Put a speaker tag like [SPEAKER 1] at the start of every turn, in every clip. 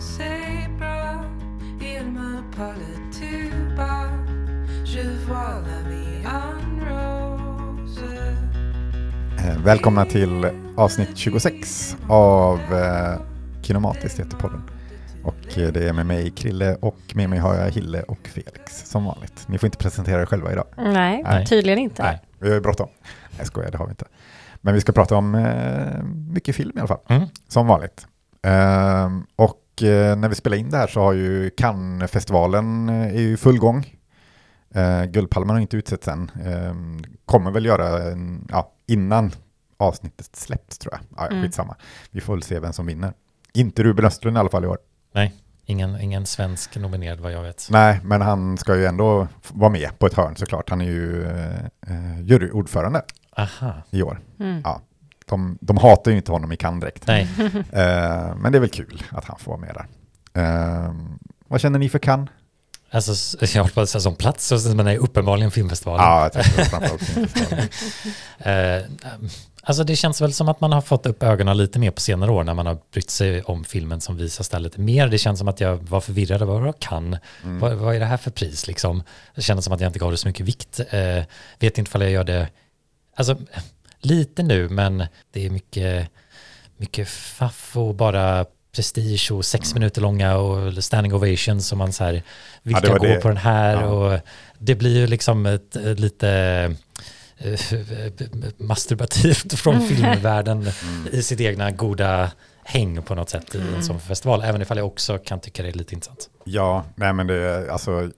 [SPEAKER 1] c'est bras, il me parle tout bas. Je vois la vie en rose.
[SPEAKER 2] Eh, Välkomna till avsnitt 26 av eh, Kinomatiskt heter podden. Och eh, det är med mig Krille och med mig har jag Hille och Felix som vanligt. Ni får inte presentera er själva idag.
[SPEAKER 3] Nej,
[SPEAKER 2] Nej.
[SPEAKER 3] tydligen inte.
[SPEAKER 2] Nej, vi har ju bråttom. Nej, jag skojar, det har vi inte. Men vi ska prata om eh, mycket film i alla fall,
[SPEAKER 4] Mm.
[SPEAKER 2] som vanligt. Ehm, och när vi spelar in det här så har ju Cannes-festivalen eh, är ju i full gång. Uh, Guldpalmen har inte utsetts än. Ehm, kommer väl göra ja, innan avsnittet släpps tror jag. Ja,
[SPEAKER 3] Mm.
[SPEAKER 2] Skitsamma. Vi får väl se vem som vinner. Inte Ruben Östlund i alla fall i år.
[SPEAKER 4] Ingen, ingen svensk nominerad vad jag vet.
[SPEAKER 2] Nej, men han ska ju ändå vara med på ett hörn såklart. Han är ju uh, juryordförande
[SPEAKER 4] Aha,
[SPEAKER 2] i år.
[SPEAKER 3] Mm.
[SPEAKER 2] Ja. De, de hatar ju inte honom i Cannes direkt.
[SPEAKER 4] nej.
[SPEAKER 2] Eh, men det är väl kul att han får vara med där. Eh, vad känner ni för Cannes?
[SPEAKER 4] Alltså, jag håller på att säga som plats, men det är uppenbarligen filmfestivalen.
[SPEAKER 2] Ja, jag tänkte framförallt filmfestivalen.
[SPEAKER 4] Eh, alltså det känns väl som att man har fått upp ögonen lite mer på senare år när man har brytt sig om filmen som visas där lite mer. Det känns som att jag var förvirrad. Vad jag kan?
[SPEAKER 2] Mm.
[SPEAKER 4] Vad, vad är det här för pris liksom? Det kändes som att jag inte gav det så mycket vikt. Eh, vet inte ifall jag gör det, alltså lite nu, men det är mycket, mycket faff och bara prestige och sex minuter långa och standing ovations som man så här, vilka
[SPEAKER 2] var
[SPEAKER 4] går
[SPEAKER 2] det.
[SPEAKER 4] på den här
[SPEAKER 2] Ja.
[SPEAKER 4] och det blir ju liksom ett, ett lite eh, masturbativt från filmvärlden
[SPEAKER 2] Mm.
[SPEAKER 4] i sitt egna goda häng på något sätt i en sån festival, även ifall jag också kan tycka det är lite intressant.
[SPEAKER 2] Ja, nej men det är alltså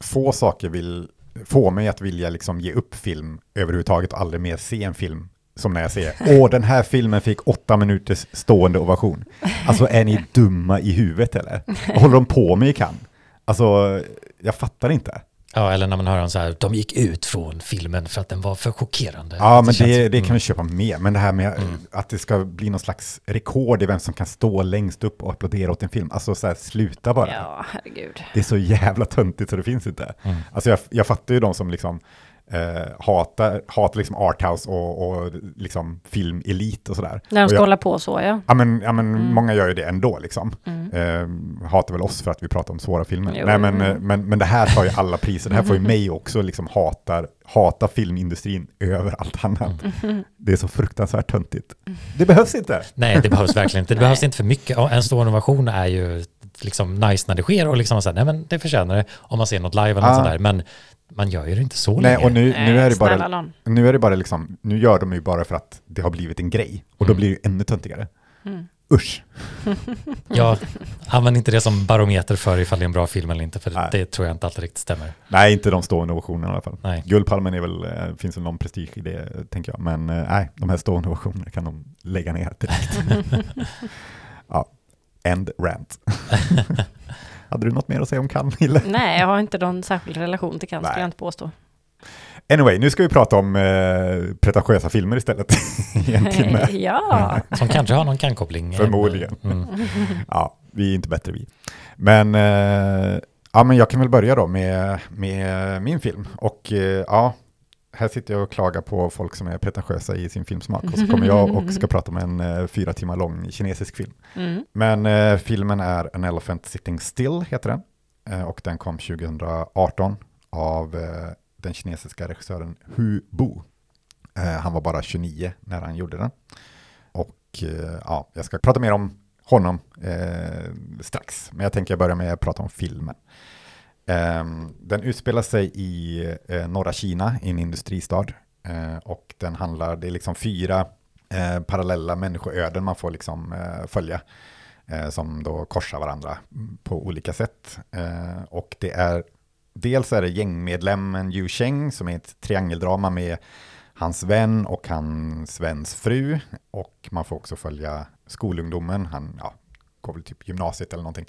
[SPEAKER 2] få saker vill få mig att vilja liksom ge upp film överhuvudtaget och aldrig mer se en film som när jag ser, åh den här filmen fick åtta minuters stående ovation. Alltså är ni dumma i huvudet eller? Vad håller de på med i Cannes? Alltså, jag fattar inte.
[SPEAKER 4] Ja, eller när man hör om så här, de gick ut från filmen för att den var för chockerande.
[SPEAKER 2] Ja, men
[SPEAKER 4] känns-
[SPEAKER 2] det, det kan
[SPEAKER 4] mm.
[SPEAKER 2] vi köpa med. Men det här med att det ska bli någon slags rekord i vem som kan stå längst upp och applådera åt en film. Alltså så här, sluta bara.
[SPEAKER 3] Ja, herregud.
[SPEAKER 2] Det är så jävla töntigt så det finns inte.
[SPEAKER 4] Mm.
[SPEAKER 2] Alltså jag, jag fattar ju de som liksom eh, hatar, hatar liksom arthouse och, och liksom filmelit och sådär.
[SPEAKER 3] När de ska
[SPEAKER 2] jag-
[SPEAKER 3] hålla på så, ja.
[SPEAKER 2] Ja men, ja, men
[SPEAKER 3] Mm.
[SPEAKER 2] många gör ju det ändå liksom.
[SPEAKER 3] Mm.
[SPEAKER 2] Eh, hatar väl oss för att vi pratar om svåra filmer.
[SPEAKER 3] Jo.
[SPEAKER 2] Nej, men, eh, men, men det här tar ju alla priser. Det här får ju mig också liksom hatar, hata filmindustrin över allt annat.
[SPEAKER 3] Mm.
[SPEAKER 2] Det är så fruktansvärt töntigt. Det behövs inte.
[SPEAKER 4] Nej, det behövs verkligen inte. Det behövs inte för mycket. En stor innovation är ju liksom nice när det sker och liksom så här, nej men det förtjänar det om man ser något live eller något
[SPEAKER 2] Ah.
[SPEAKER 4] sånt där. Men man gör ju det inte så
[SPEAKER 2] Nej,
[SPEAKER 4] länge.
[SPEAKER 2] och nu, nu är det bara. Nu är det bara liksom, nu gör de ju bara för att det har blivit en grej. Och då
[SPEAKER 4] Mm.
[SPEAKER 2] blir det ju ännu töntigare.
[SPEAKER 3] Mm.
[SPEAKER 2] Usch.
[SPEAKER 4] Jag använder inte det som barometer för ifall det är en bra film eller inte, för
[SPEAKER 2] Nej.
[SPEAKER 4] det tror jag inte alltid riktigt stämmer.
[SPEAKER 2] Nej, inte de stående ovationerna i alla fall.
[SPEAKER 4] Nej.
[SPEAKER 2] Guldpalmen är väl, eh, finns väl någon prestige i det, tänker jag. Men eh, nej, de här stående ovationerna kan de lägga ner direkt. ja, end rant. Hade du något mer att säga om Cannes, Hille?
[SPEAKER 3] Nej, jag har inte någon särskild relation till Cannes, skulle jag inte påstå.
[SPEAKER 2] Anyway, nu ska vi prata om eh, pretentiösa filmer istället. I en timme.
[SPEAKER 3] ja.
[SPEAKER 4] Som kanske har någon kan-koppling.
[SPEAKER 2] Förmodligen.
[SPEAKER 4] Mm.
[SPEAKER 2] Ja, vi är inte bättre vi. Men, eh, ja, men jag kan väl börja då med, med min film. Och eh, ja, här sitter jag och klagar på folk som är pretentiösa i sin filmsmak. Och så kommer jag och ska prata om en eh, fyra timmar lång kinesisk film.
[SPEAKER 3] Mm.
[SPEAKER 2] Men eh, filmen är An Elephant Sitting Still, heter den. Eh, och den kom 2018 av eh, den kinesiska regissören Hu Bu. Eh, han var bara 29 när han gjorde den. Och eh, ja, jag ska prata mer om honom strax. Men jag tänker börja med att prata om filmen. Ehm, den utspelar sig i eh, norra Kina, i en industristad. Eh, och den handlar, det är liksom fyra eh, parallella människoöden man får liksom följa. Som då korsar varandra på olika sätt. Och det är, dels är det gängmedlemmen Yu Sheng som är ett triangeldrama med hans vän och hans väns fru. Och man får också följa skolungdomen, han ja, går väl typ gymnasiet eller någonting.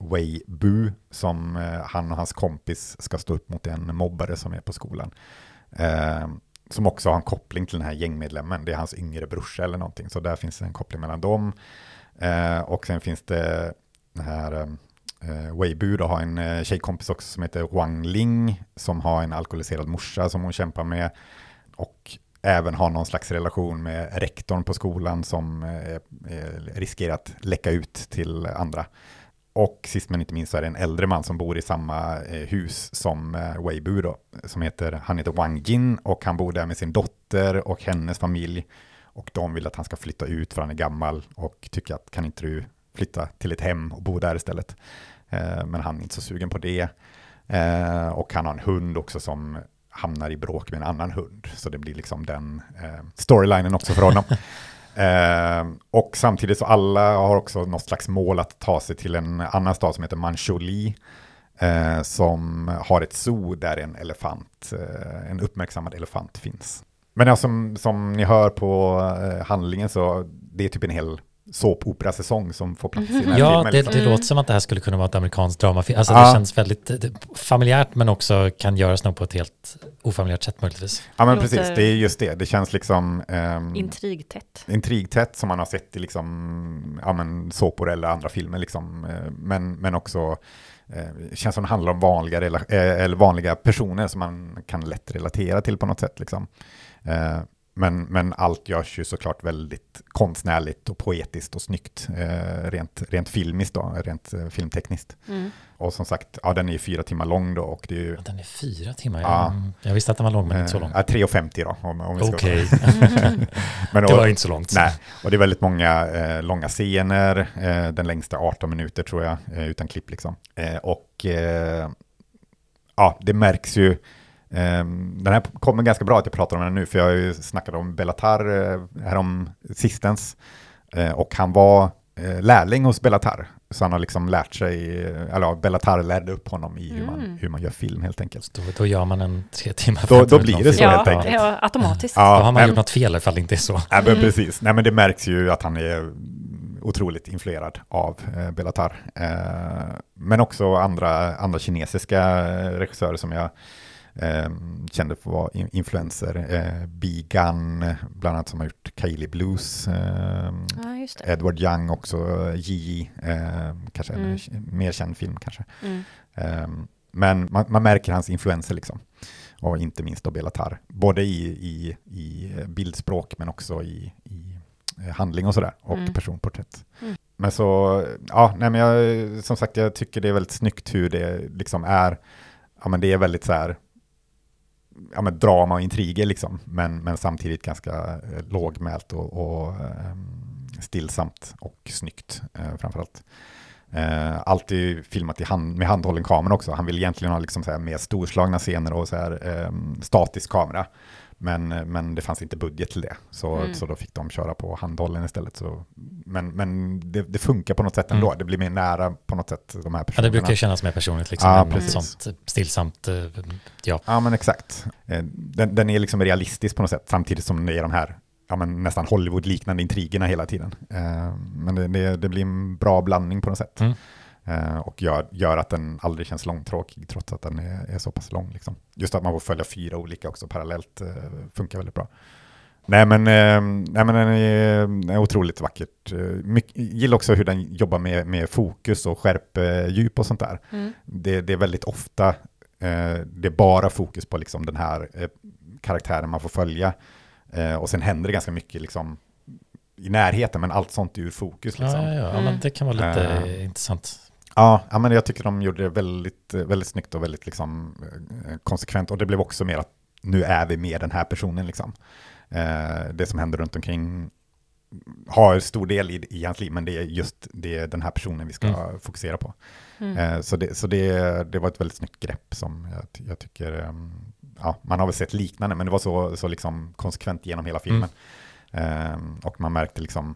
[SPEAKER 2] Wei Bu, som eh, han och hans kompis ska stå upp mot en mobbare som är på skolan. Eh, som också har en koppling till den här gängmedlemmen. Det är hans yngre brorsa eller någonting. Så där finns en koppling mellan dem. Eh, och sen finns det den här eh, eh Weibu då har en eh, tjejkompis också som heter Wang Ling som har en alkoholiserad morsa som hon kämpar med. Och även har någon slags relation med rektorn på skolan som eh, riskerar att läcka ut till andra. Och sist men inte minst så är det en äldre man som bor i samma eh, hus som eh, Weibu då, som heter, han heter Wang Jin och han bor där med sin dotter och hennes familj. Och de vill att han ska flytta ut för han är gammal och tycker att kan inte du flytta till ett hem och bo där istället. Eh, men han är inte så sugen på det. Och han har en hund också som hamnar i bråk med en annan hund. Så det blir liksom den storylinen också för honom. Eh, och samtidigt så alla har också något slags mål att ta sig till en annan stad som heter Manchuli. Eh, som har ett zoo där en elefant, eh, en uppmärksammad elefant finns. Men ja, som, som ni hör på eh, handlingen så det är typ en hel såpoperasäsong som får plats i den här
[SPEAKER 4] Ja,
[SPEAKER 2] filmen.
[SPEAKER 4] det,
[SPEAKER 2] liksom.
[SPEAKER 4] det låter som att det här skulle kunna vara ett amerikanskt dramafilm. Alltså
[SPEAKER 2] Ja.
[SPEAKER 4] det känns väldigt det, familjärt men också kan göras nog på ett helt ofamiljärt sätt möjligtvis.
[SPEAKER 2] Ja men
[SPEAKER 3] Låter-
[SPEAKER 2] precis, det är just det. Det känns liksom ehm,
[SPEAKER 3] Intrigtätt.
[SPEAKER 2] intrigtätt som man har sett i liksom, ja, men såpor eller andra filmer. Liksom. Eh, Men, men också eh, känns som det handlar om vanliga, eh, eller vanliga personer som man kan lätt relatera till på något sätt. Liksom. Eh, Men, men allt görs ju såklart väldigt konstnärligt och poetiskt och snyggt, eh, rent, rent filmiskt då, rent eh, filmtekniskt.
[SPEAKER 3] Mm.
[SPEAKER 2] Och som sagt, ja, den är ju fyra timmar lång då och det är ju
[SPEAKER 4] Ja, Den är fyra timmar.
[SPEAKER 2] Ja.
[SPEAKER 4] Jag, jag visste att den var lång men inte så lång.
[SPEAKER 2] eh, ja, 3,50 då. Om, om vi ska
[SPEAKER 4] Okej,
[SPEAKER 2] Men
[SPEAKER 4] det var inte så långt.
[SPEAKER 2] Nej, och det är väldigt många eh, långa scener, eh, den längsta 18 minuter tror jag, eh, utan klipp liksom. Eh, och eh, ja, det märks ju, eh, den här kommer ganska bra att jag pratar om den nu, för jag har ju snackat om Bellatar eh, härom sistens, eh, och han var eh, lärling hos Bellatar, så han har liksom lärt sig, eh, eller ja, Bellatar lärde upp honom i hur, man,
[SPEAKER 3] Mm.
[SPEAKER 2] hur man gör film helt enkelt.
[SPEAKER 4] Då, då gör man en tre timmar.
[SPEAKER 2] Då-
[SPEAKER 4] 50
[SPEAKER 2] då blir det så
[SPEAKER 4] film.
[SPEAKER 2] helt
[SPEAKER 3] Ja,
[SPEAKER 2] enkelt.
[SPEAKER 3] ja, automatiskt.
[SPEAKER 4] Då har man
[SPEAKER 2] men-
[SPEAKER 4] gjort något fel ifall det inte är så.
[SPEAKER 2] Ja, men
[SPEAKER 3] Mm.
[SPEAKER 2] precis. Nej, men det märks ju att han är otroligt influerad av eh, Bellatar. Eh, men också andra, andra kinesiska regissörer som jag eh, kände för var in- influenser. Eh, Bi Gun, bland annat som har gjort Kaili Blues. Eh,
[SPEAKER 3] Ja.
[SPEAKER 2] Edward Young också, Yi, eh, kanske en
[SPEAKER 3] Mm.
[SPEAKER 2] mer känd film kanske.
[SPEAKER 3] Mm.
[SPEAKER 2] Eh, men man, man märker hans influenser liksom. Och inte minst då Belatar. Både i, i, i bildspråk men också i, i eh, handling och sådär. Och
[SPEAKER 3] Mm.
[SPEAKER 2] personporträtt.
[SPEAKER 3] Mm.
[SPEAKER 2] Men så, ja, nej men jag, som sagt jag tycker det är väldigt snyggt hur det liksom är. Ja men det är väldigt så här, ja men drama och intriger liksom. Men, men samtidigt ganska eh, lågmält och, och ehm, stillsamt och snyggt eh, framförallt. Eh, alltid filmat i hand, med handhållen kamera också. Han vill egentligen ha liksom så här mer storslagna scener och så här, ehm, statisk kamera. Men, men det fanns inte budget till det, så,
[SPEAKER 3] Mm.
[SPEAKER 2] så då fick de köra på handhållen istället. Så, men men det, det funkar på något sätt ändå.
[SPEAKER 4] Mm.
[SPEAKER 2] Det blir mer nära på något sätt de här
[SPEAKER 4] Ja,
[SPEAKER 2] personerna.
[SPEAKER 4] det brukar kännas mer personligt liksom.
[SPEAKER 2] Ja,
[SPEAKER 4] något sånt stillsamt, eh, ja.
[SPEAKER 2] Ja, men exakt. Eh, Den, den är liksom realistisk på något sätt, samtidigt som det är de här ja, men nästan Hollywood-liknande intrigerna hela tiden. Eh, Men det, det, det blir en bra blandning på något sätt.
[SPEAKER 4] Mm.
[SPEAKER 2] Eh, Och gör, gör att den aldrig känns långtråkig, trots att den är, är så pass lång. Liksom. Just att man får följa fyra olika också parallellt eh, funkar väldigt bra. Nej men, eh, nej, men den är, är otroligt vackert. Eh, Mycket, gillar också hur den jobbar med, med fokus och skärpedjup och sånt där.
[SPEAKER 3] Mm.
[SPEAKER 2] Det, det är väldigt ofta, eh, det är bara fokus på liksom den här eh, karaktären man får följa. Eh, och sen händer det ganska mycket liksom, i närheten, men allt sånt är ur fokus. Liksom.
[SPEAKER 4] Ja, ja, ja. ja
[SPEAKER 3] Mm.
[SPEAKER 4] men det kan vara lite
[SPEAKER 2] Eh.
[SPEAKER 4] intressant.
[SPEAKER 2] Ja, ja, men jag tycker de gjorde det väldigt, väldigt snyggt och väldigt liksom, eh, konsekvent. Och det blev också mer att nu är vi med den här personen. Liksom. Eh, det som händer runt omkring har stor del i, i hans liv, men det är just det är den här personen vi ska
[SPEAKER 4] Mm.
[SPEAKER 2] fokusera på.
[SPEAKER 3] Mm.
[SPEAKER 2] Eh, så det, så det, det var ett väldigt snyggt grepp som jag, jag tycker, ehm, ja, man har väl sett liknande, men det var så, så liksom konsekvent genom hela filmen. Ehm, och man märkte liksom,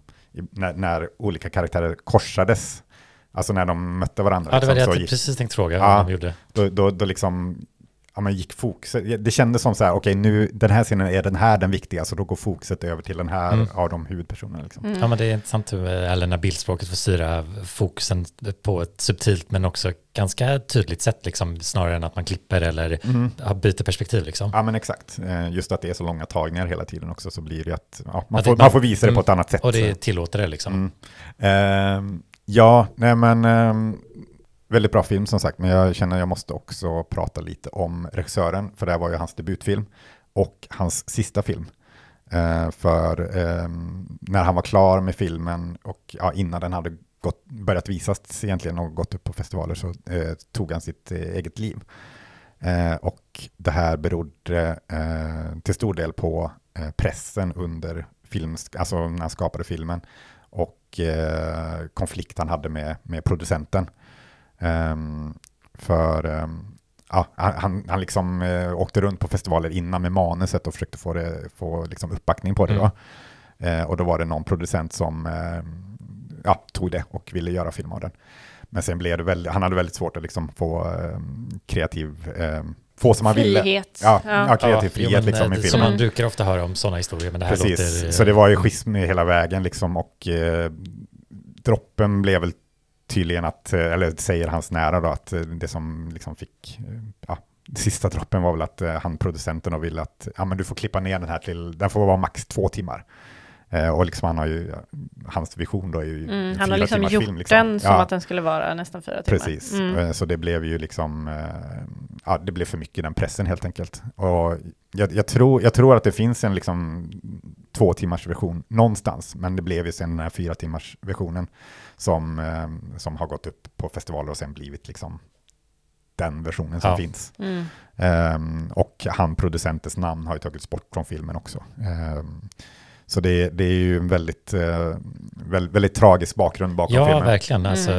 [SPEAKER 2] när, när olika karaktärer korsades, alltså när de mötte varandra,
[SPEAKER 4] Ja, det var det
[SPEAKER 2] liksom,
[SPEAKER 4] jag
[SPEAKER 2] så gick,
[SPEAKER 4] precis tänkte fråga
[SPEAKER 2] Ja.
[SPEAKER 4] vad de gjorde.
[SPEAKER 2] då, då, då liksom, ja, men gick fokuset, det kändes som så här, okej nu, den här scenen är den här den viktiga, så då går fokuset över till den här
[SPEAKER 4] Mm.
[SPEAKER 2] av de huvudpersonerna. Liksom.
[SPEAKER 3] Mm.
[SPEAKER 4] Ja, men det är intressant hur, eh, eller när bildspråket får styra fokusen på ett subtilt men också ganska tydligt sätt, liksom, snarare än att man klipper eller
[SPEAKER 2] Mm.
[SPEAKER 4] ja, byter perspektiv. Liksom.
[SPEAKER 2] Ja men exakt, Eh, just att det är så långa tagningar hela tiden också så blir det att ja, man,
[SPEAKER 4] Att
[SPEAKER 2] får,
[SPEAKER 4] det-
[SPEAKER 2] man får visa det
[SPEAKER 4] Mm.
[SPEAKER 2] på ett annat sätt.
[SPEAKER 4] Och det
[SPEAKER 2] så.
[SPEAKER 4] tillåter det liksom.
[SPEAKER 2] Mm. Ehm, ja, nej men ehm, väldigt bra film som sagt, men jag känner att jag måste också prata lite om regissören, för det här var ju hans debutfilm och hans sista film. Eh, för eh, när han var klar med filmen och ja, innan den hade gått, börjat visas egentligen och gått upp på festivaler så eh, tog han sitt eh, eget liv. Eh, och det här berodde eh, till stor del på eh, pressen under film, alltså när han skapade filmen och eh, konflikt han hade med, med producenten. Ehm, för ehm, ja, han, han liksom eh, åkte runt på festivaler innan med manuset och försökte få, det, få liksom uppbackning på det. Då. Eh, och då var det någon producent som eh, ja, tog det och ville göra film av den. Men sen blev det väldigt, han hade väldigt svårt att liksom få kreativ, få som han ville.
[SPEAKER 3] Frihet.
[SPEAKER 2] Ja,
[SPEAKER 3] Ja.
[SPEAKER 2] ja, kreativ frihet
[SPEAKER 4] men,
[SPEAKER 2] liksom i
[SPEAKER 4] eh, Som
[SPEAKER 2] filmen.
[SPEAKER 4] man brukar ofta höra om sådana historier, men det här
[SPEAKER 2] Precis,
[SPEAKER 4] låter...
[SPEAKER 2] så det var ju schism hela vägen liksom och eh, droppen blev väl tydligen att, eh, eller säger hans nära då, att eh, det som liksom fick, eh, ja, sista droppen var väl att han producenten och ville att, ja men du får klippa ner den här till, den får vara max två timmar. Och liksom han har ju, hans vision då är ju
[SPEAKER 3] Mm, han har liksom gjort
[SPEAKER 2] film, liksom.
[SPEAKER 3] den som
[SPEAKER 2] Ja.
[SPEAKER 3] att den skulle vara nästan fyra timmar.
[SPEAKER 2] Precis,
[SPEAKER 3] Mm.
[SPEAKER 2] Så det blev ju liksom, ja det blev för mycket den pressen helt enkelt. Och jag, jag, tror, jag tror att det finns en liksom två timmars version någonstans, men det blev ju sen den här fyra timmars versionen som, eh, som har gått upp på festivaler och sen blivit liksom den versionen som
[SPEAKER 4] Ja.
[SPEAKER 2] finns.
[SPEAKER 3] Mm.
[SPEAKER 2] Ehm, och han producentens namn har ju tagits bort från filmen också. Ehm, så det, det är ju en väldigt, uh, väldigt, väldigt tragisk bakgrund bakom
[SPEAKER 4] Ja,
[SPEAKER 2] filmen.
[SPEAKER 4] verkligen.
[SPEAKER 3] Mm.
[SPEAKER 4] Alltså,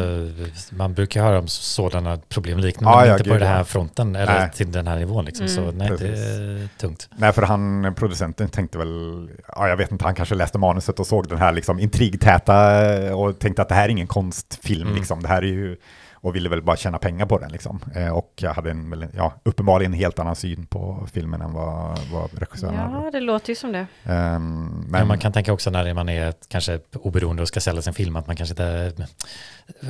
[SPEAKER 4] man brukar höra om sådana problem liknande,
[SPEAKER 2] Ja,
[SPEAKER 4] men
[SPEAKER 2] ja,
[SPEAKER 4] inte på
[SPEAKER 2] gud,
[SPEAKER 4] den här
[SPEAKER 2] ja.
[SPEAKER 4] fronten eller
[SPEAKER 2] Nej.
[SPEAKER 4] till den här nivån. Liksom. Så
[SPEAKER 3] Mm.
[SPEAKER 4] nej, det
[SPEAKER 2] Precis.
[SPEAKER 4] är tungt.
[SPEAKER 2] Nej, för han, producenten tänkte väl, ja, jag vet inte, han kanske läste manuset och såg den här liksom intrigtäta eh, och tänkte att det här är ingen konstfilm,
[SPEAKER 4] Mm.
[SPEAKER 2] liksom. det här är ju, och ville väl bara tjäna pengar på den liksom. Eh, och jag hade en, ja, uppenbarligen en helt annan syn på filmen än vad, vad regissören hade.
[SPEAKER 3] Ja, det låter ju som det.
[SPEAKER 2] Ehm,
[SPEAKER 4] Men,
[SPEAKER 2] men
[SPEAKER 4] man kan tänka också när man är kanske oberoende och ska sälja sin film att man kanske inte...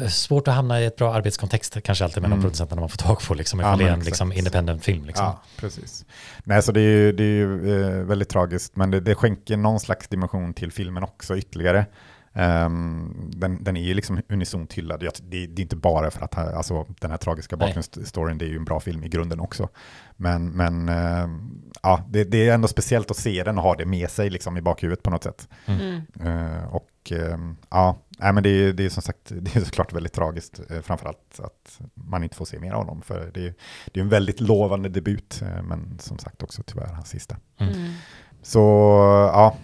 [SPEAKER 4] Svårt att hamna i ett bra arbetskontext kanske alltid med de
[SPEAKER 2] Mm.
[SPEAKER 4] producenterna man får tag på, liksom,
[SPEAKER 2] Ja,
[SPEAKER 4] ifall det är
[SPEAKER 2] men
[SPEAKER 4] en liksom, independent film. Liksom.
[SPEAKER 2] Ja, precis. Nej, så det är ju, det är ju eh, väldigt tragiskt, men det, det skänker någon slags dimension till filmen också ytterligare. Ehm, den, den är ju liksom unisont hyllad. Jag, det, det är inte bara för att alltså, den här tragiska bakgrundsstoryn, det är ju en bra film i grunden också. Men, men ehm, ja, det, det är ändå speciellt att se den och ha det med sig liksom, i bakhuvudet på något sätt.
[SPEAKER 3] Mm.
[SPEAKER 2] Eh, och ehm, ja, nej, men det är, det är som sagt det är såklart väldigt tragiskt, uh, framförallt att man inte får se mer av honom. För det är, det är en väldigt lovande debut, eh, men som sagt också tyvärr hans sista.
[SPEAKER 4] Mm.
[SPEAKER 3] Mm.
[SPEAKER 2] Så ja,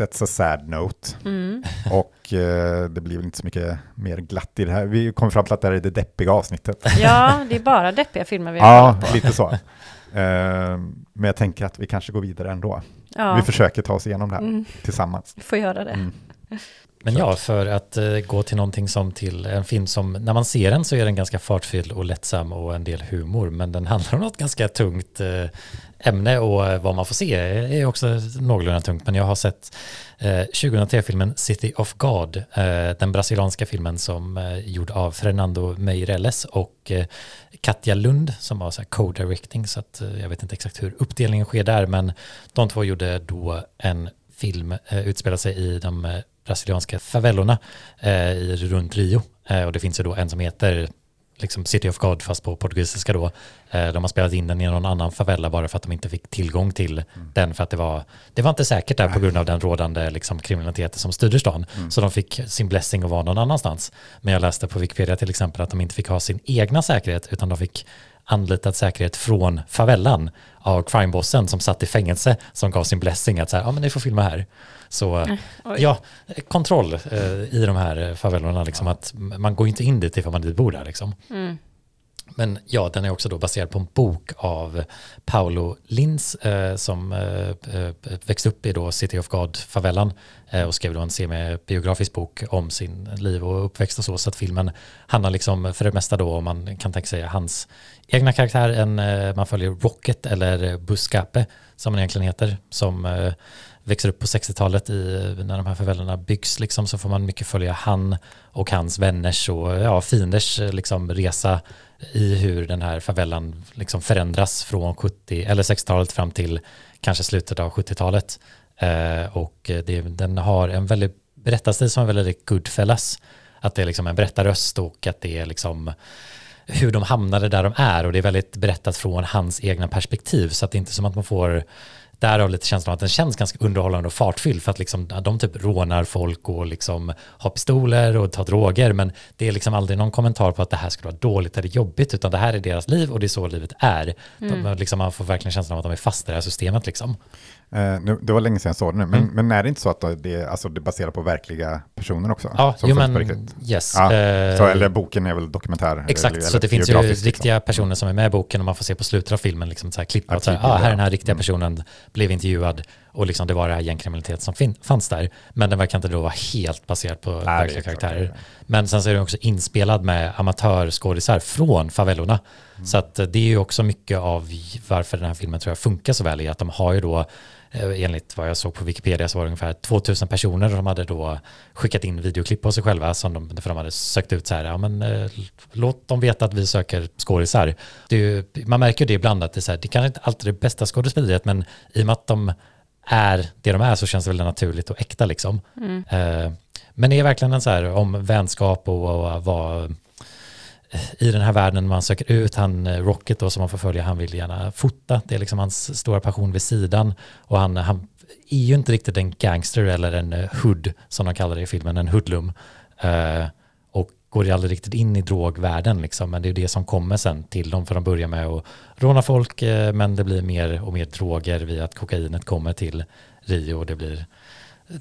[SPEAKER 2] that's a sad note.
[SPEAKER 3] Mm.
[SPEAKER 2] Och eh, det blir väl inte så mycket mer glatt i det här. Vi kom fram till att det här är det deppiga avsnittet.
[SPEAKER 3] Ja, det är bara deppiga filmer vi har
[SPEAKER 2] Ja, lite så. Eh, men jag tänker att vi kanske går vidare ändå.
[SPEAKER 3] Ja.
[SPEAKER 2] Vi försöker ta oss igenom det här
[SPEAKER 3] Mm,
[SPEAKER 2] tillsammans.
[SPEAKER 3] får göra det.
[SPEAKER 2] Mm.
[SPEAKER 4] Men ja, för att eh, gå till någonting som till en film som, när man ser den så är den ganska fartfylld och lättsam och en del humor, men den handlar om något ganska tungt eh, ämne och eh, vad man får se är också någorlunda tungt. Men jag har sett eh, 2003-filmen City of God, eh, den brasilianska filmen som är gjord av Fernando Meirelles och eh, Katja Lund som här co-directing, så att eh, jag vet inte exakt hur uppdelningen sker där, men de två gjorde då en film, eh, utspelar sig i de eh, brasilianska favellorna eh, i, runt Rio. Eh, och det finns ju då en som heter liksom City of God fast på portugisiska då. De har spelat in den i någon annan favela bara för att de inte fick tillgång till den för att det var, det var inte säkert där på grund av den rådande liksom, kriminaliteten som styrde stan. Så de fick sin blessing att vara någon annanstans. Men jag läste på Wikipedia till exempel att de inte fick ha sin egna säkerhet utan de fick anlitad säkerhet från favellan av crimebossen som satt i fängelse som gav sin blessing att så här, ja men ni får filma här. Så
[SPEAKER 3] Oj.
[SPEAKER 4] ja, kontroll eh, i de här favellorna, liksom att man går inte in dit ifall man inte bor där liksom.
[SPEAKER 3] Mm.
[SPEAKER 4] Men ja, den är också då baserad på en bok av Paolo Lins eh, som eh, eh, växte upp i då City of God-favellan eh, och skrev då en semi-biografisk bok om sin liv och uppväxt och så. Så att filmen handlar liksom för det mesta då om man kan tänka sig hans egna karaktär. En, eh, man följer Rocket eller Buscape som han egentligen heter som eh, växer upp på 60-talet i, när de här favellorna byggs liksom, så får man mycket följa han och hans vänners och ja, fienders eh, liksom, resa i hur den här favellan liksom förändras från 70 eller 60-talet fram till kanske slutet av 70-talet. Eh, och det, den har en väldigt berättarstil som är väldigt Goodfellas. Att det är liksom en berättarröst och att det är liksom hur de hamnade där de är och det är väldigt berättat från hans egna perspektiv så att det är inte som att man får därav lite känslan av att den känns ganska underhållande och fartfylld för att liksom, de typ rånar folk och liksom har pistoler och tar droger men det är liksom aldrig någon kommentar på att det här skulle vara dåligt eller jobbigt utan det här är deras liv och det är så livet är. De, liksom, man får verkligen känslan av att de är fast i det här systemet liksom.
[SPEAKER 2] Eh, nu, det var länge sedan jag såg det nu, men,
[SPEAKER 4] Mm.
[SPEAKER 2] men är det inte så att det, alltså, det är baserat på verkliga personer också?
[SPEAKER 4] Ja,
[SPEAKER 2] som
[SPEAKER 4] jo men yes.
[SPEAKER 2] Ja,
[SPEAKER 4] eh,
[SPEAKER 2] så, eller boken är väl dokumentär?
[SPEAKER 4] Exakt,
[SPEAKER 2] eller,
[SPEAKER 4] så det finns ju riktiga
[SPEAKER 2] liksom.
[SPEAKER 4] personer som är med i boken och man får se på slutet av filmen liksom så här klipp
[SPEAKER 2] Ja,
[SPEAKER 4] att så här, ah, här är
[SPEAKER 2] ja.
[SPEAKER 4] den här riktiga
[SPEAKER 2] Mm.
[SPEAKER 4] personen blev intervjuad och liksom det var det här gängkriminalitet som fin- fanns där. Men den verkar inte då vara helt baserad på
[SPEAKER 2] Nej,
[SPEAKER 4] verkliga
[SPEAKER 2] klart,
[SPEAKER 4] karaktärer.
[SPEAKER 2] det är-
[SPEAKER 4] Men sen så är den också inspelad med amatörskådisar från favellorna.
[SPEAKER 2] Mm.
[SPEAKER 4] Så att eh, det är ju också mycket av varför den här filmen tror jag funkar så väl i att de har ju då enligt vad jag såg på Wikipedia så var det ungefär 2000 personer som hade då skickat in videoklipp på sig själva som de, för de hade sökt ut så här, ja men eh, låt dem veta att vi söker skådisar. Man märker ju det ibland att det är så här, det kanske inte alltid är det bästa skådespeleriet men i och med att de är det de är så känns det väldigt naturligt och äkta liksom. Eh, men det är verkligen en så här om vänskap och, och vad i den här världen man söker ut, han eh, Rocket då som man får följa, han vill gärna fota, det är liksom hans stora passion vid sidan. Och han, han är ju inte riktigt en gangster eller en eh, hood som de kallar det i filmen, en hoodlum. Uh, och går ju aldrig riktigt in i drogvärlden liksom, men det är ju det som kommer sen till dem för de börjar med att råna folk uh, men det blir mer och mer droger via att kokainet kommer till Rio och det blir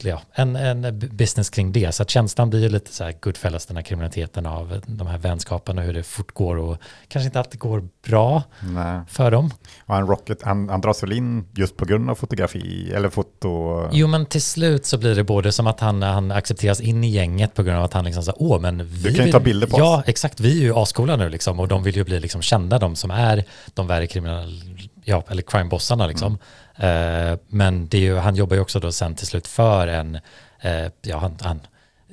[SPEAKER 4] ja, en, en business kring det. Så att känslan blir lite så här Goodfellas, den här kriminaliteten av de här vänskaperna, hur det fortgår och kanske inte alltid går bra
[SPEAKER 2] Nej.
[SPEAKER 4] för dem.
[SPEAKER 2] Och han, Rocket, han, han dras väl in just på grund av fotografi, eller foto...
[SPEAKER 4] Jo, men till slut så blir det både som att han, han accepteras in i gänget på grund av att han liksom så åh, men vi
[SPEAKER 2] kan ju
[SPEAKER 4] vill-
[SPEAKER 2] ta bilder på
[SPEAKER 4] Ja,
[SPEAKER 2] oss."
[SPEAKER 4] exakt. Vi är ju ascoola nu liksom och de vill ju bli liksom kända, de som är de värre kriminal, ja, eller crime-bossarna liksom.
[SPEAKER 2] Mm.
[SPEAKER 4] Eh, men det är ju, han jobbar ju också då sen till slut för en, eh, ja, han, han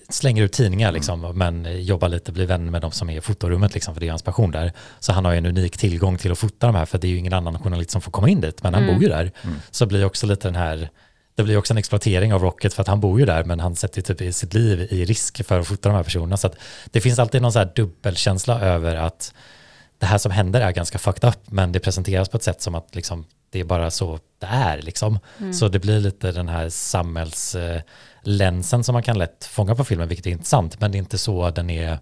[SPEAKER 4] slänger ut tidningar liksom,
[SPEAKER 2] Mm.
[SPEAKER 4] men jobbar lite, blir vän med de som är i fotorummet liksom, för det är hans passion där. Så han har ju en unik tillgång till att fota de här, för det är ju ingen annan journalist som får komma in dit, men han bor ju där.
[SPEAKER 2] Mm.
[SPEAKER 4] Så blir också lite den här, det blir också en exploatering av Rocket för att han bor ju där, men han sätter ju typ sitt liv i risk för att fota de här personerna. Så det finns alltid någon så här dubbelkänsla över att det här som händer är ganska fucked up, men det presenteras på ett sätt som att liksom, det är bara så det är. Liksom. Så det blir lite den här samhällslänsen som man kan lätt fånga på filmen, vilket är intressant, men det är inte så den är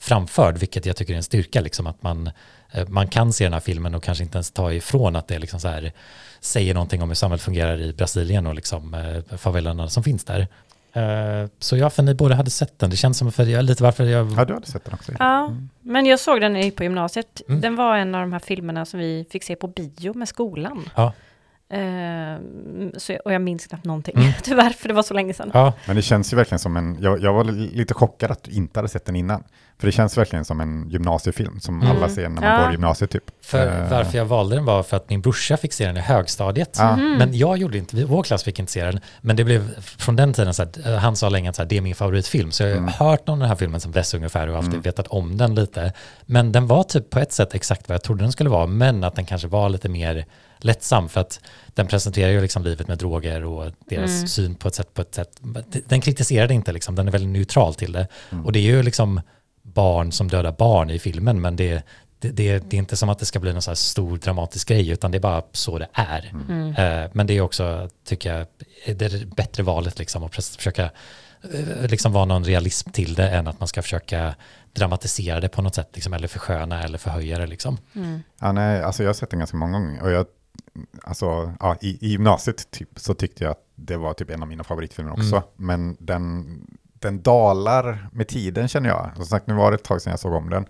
[SPEAKER 4] framförd, vilket jag tycker är en styrka, liksom, att man, eh, man kan se den här filmen och kanske inte ens ta ifrån att det liksom så här, säger någonting om hur samhället fungerar i Brasilien och liksom, eh, favelerna som finns där. Eh, så ja, för ni båda hade sett den. Det känns som för jag, lite varför jag...
[SPEAKER 2] Ja, du hade sett den också.
[SPEAKER 3] Ja, men jag såg den i- på gymnasiet.
[SPEAKER 4] Mm.
[SPEAKER 3] Den var en av de här filmerna som vi fick se på bio med skolan.
[SPEAKER 4] Ja.
[SPEAKER 3] Eh, så, och jag minns knappt någonting,
[SPEAKER 4] Mm.
[SPEAKER 3] tyvärr, för det var så länge sedan.
[SPEAKER 4] Ja,
[SPEAKER 2] Men det känns ju verkligen som en, jag, jag var li- lite chockad att du inte hade sett den innan. För det känns verkligen som en gymnasiefilm som
[SPEAKER 4] Mm.
[SPEAKER 2] alla ser när man
[SPEAKER 3] Ja.
[SPEAKER 2] går i gymnasiet typ.
[SPEAKER 4] för
[SPEAKER 2] Eh,
[SPEAKER 4] varför jag valde den var för att min brorsa fick se den i högstadiet.
[SPEAKER 2] Ja.
[SPEAKER 4] Men jag gjorde inte, vi- vår klass fick inte se den. Men det blev från den tiden så att eh, han sa länge att så här, det är min favoritfilm. Så jag har
[SPEAKER 2] Mm.
[SPEAKER 4] hört om den här filmen som dess ungefär och alltid vetat om den lite. Men den var typ på ett sätt exakt vad jag trodde den skulle vara. Men att den kanske var lite mer lättsam för att den presenterar ju liksom livet med droger och deras
[SPEAKER 3] Mm.
[SPEAKER 4] syn på ett sätt, på ett sätt. Den kritiserar det inte liksom, den är väldigt neutral till det.
[SPEAKER 2] Mm.
[SPEAKER 4] Och det är ju liksom barn som dödar barn i filmen, men det, det, det, det är inte som att det ska bli någon så här stor dramatisk grej, utan det är bara så det är.
[SPEAKER 3] Mm.
[SPEAKER 4] Eh, men det är också, tycker jag, det är det bättre valet liksom, att försöka eh, liksom vara någon realism till det än att man ska försöka dramatisera det på något sätt, liksom, eller försköna eller förhöja det. Liksom.
[SPEAKER 3] Mm.
[SPEAKER 2] Ja, nej, alltså jag har sett den ganska många gånger. Och jag, alltså, ja, i, I gymnasiet typ, så tyckte jag att det var typ en av mina favoritfilmer också.
[SPEAKER 4] Mm.
[SPEAKER 2] Men den, den dalar med tiden känner jag. Som sagt, nu var det ett tag sedan jag såg om den.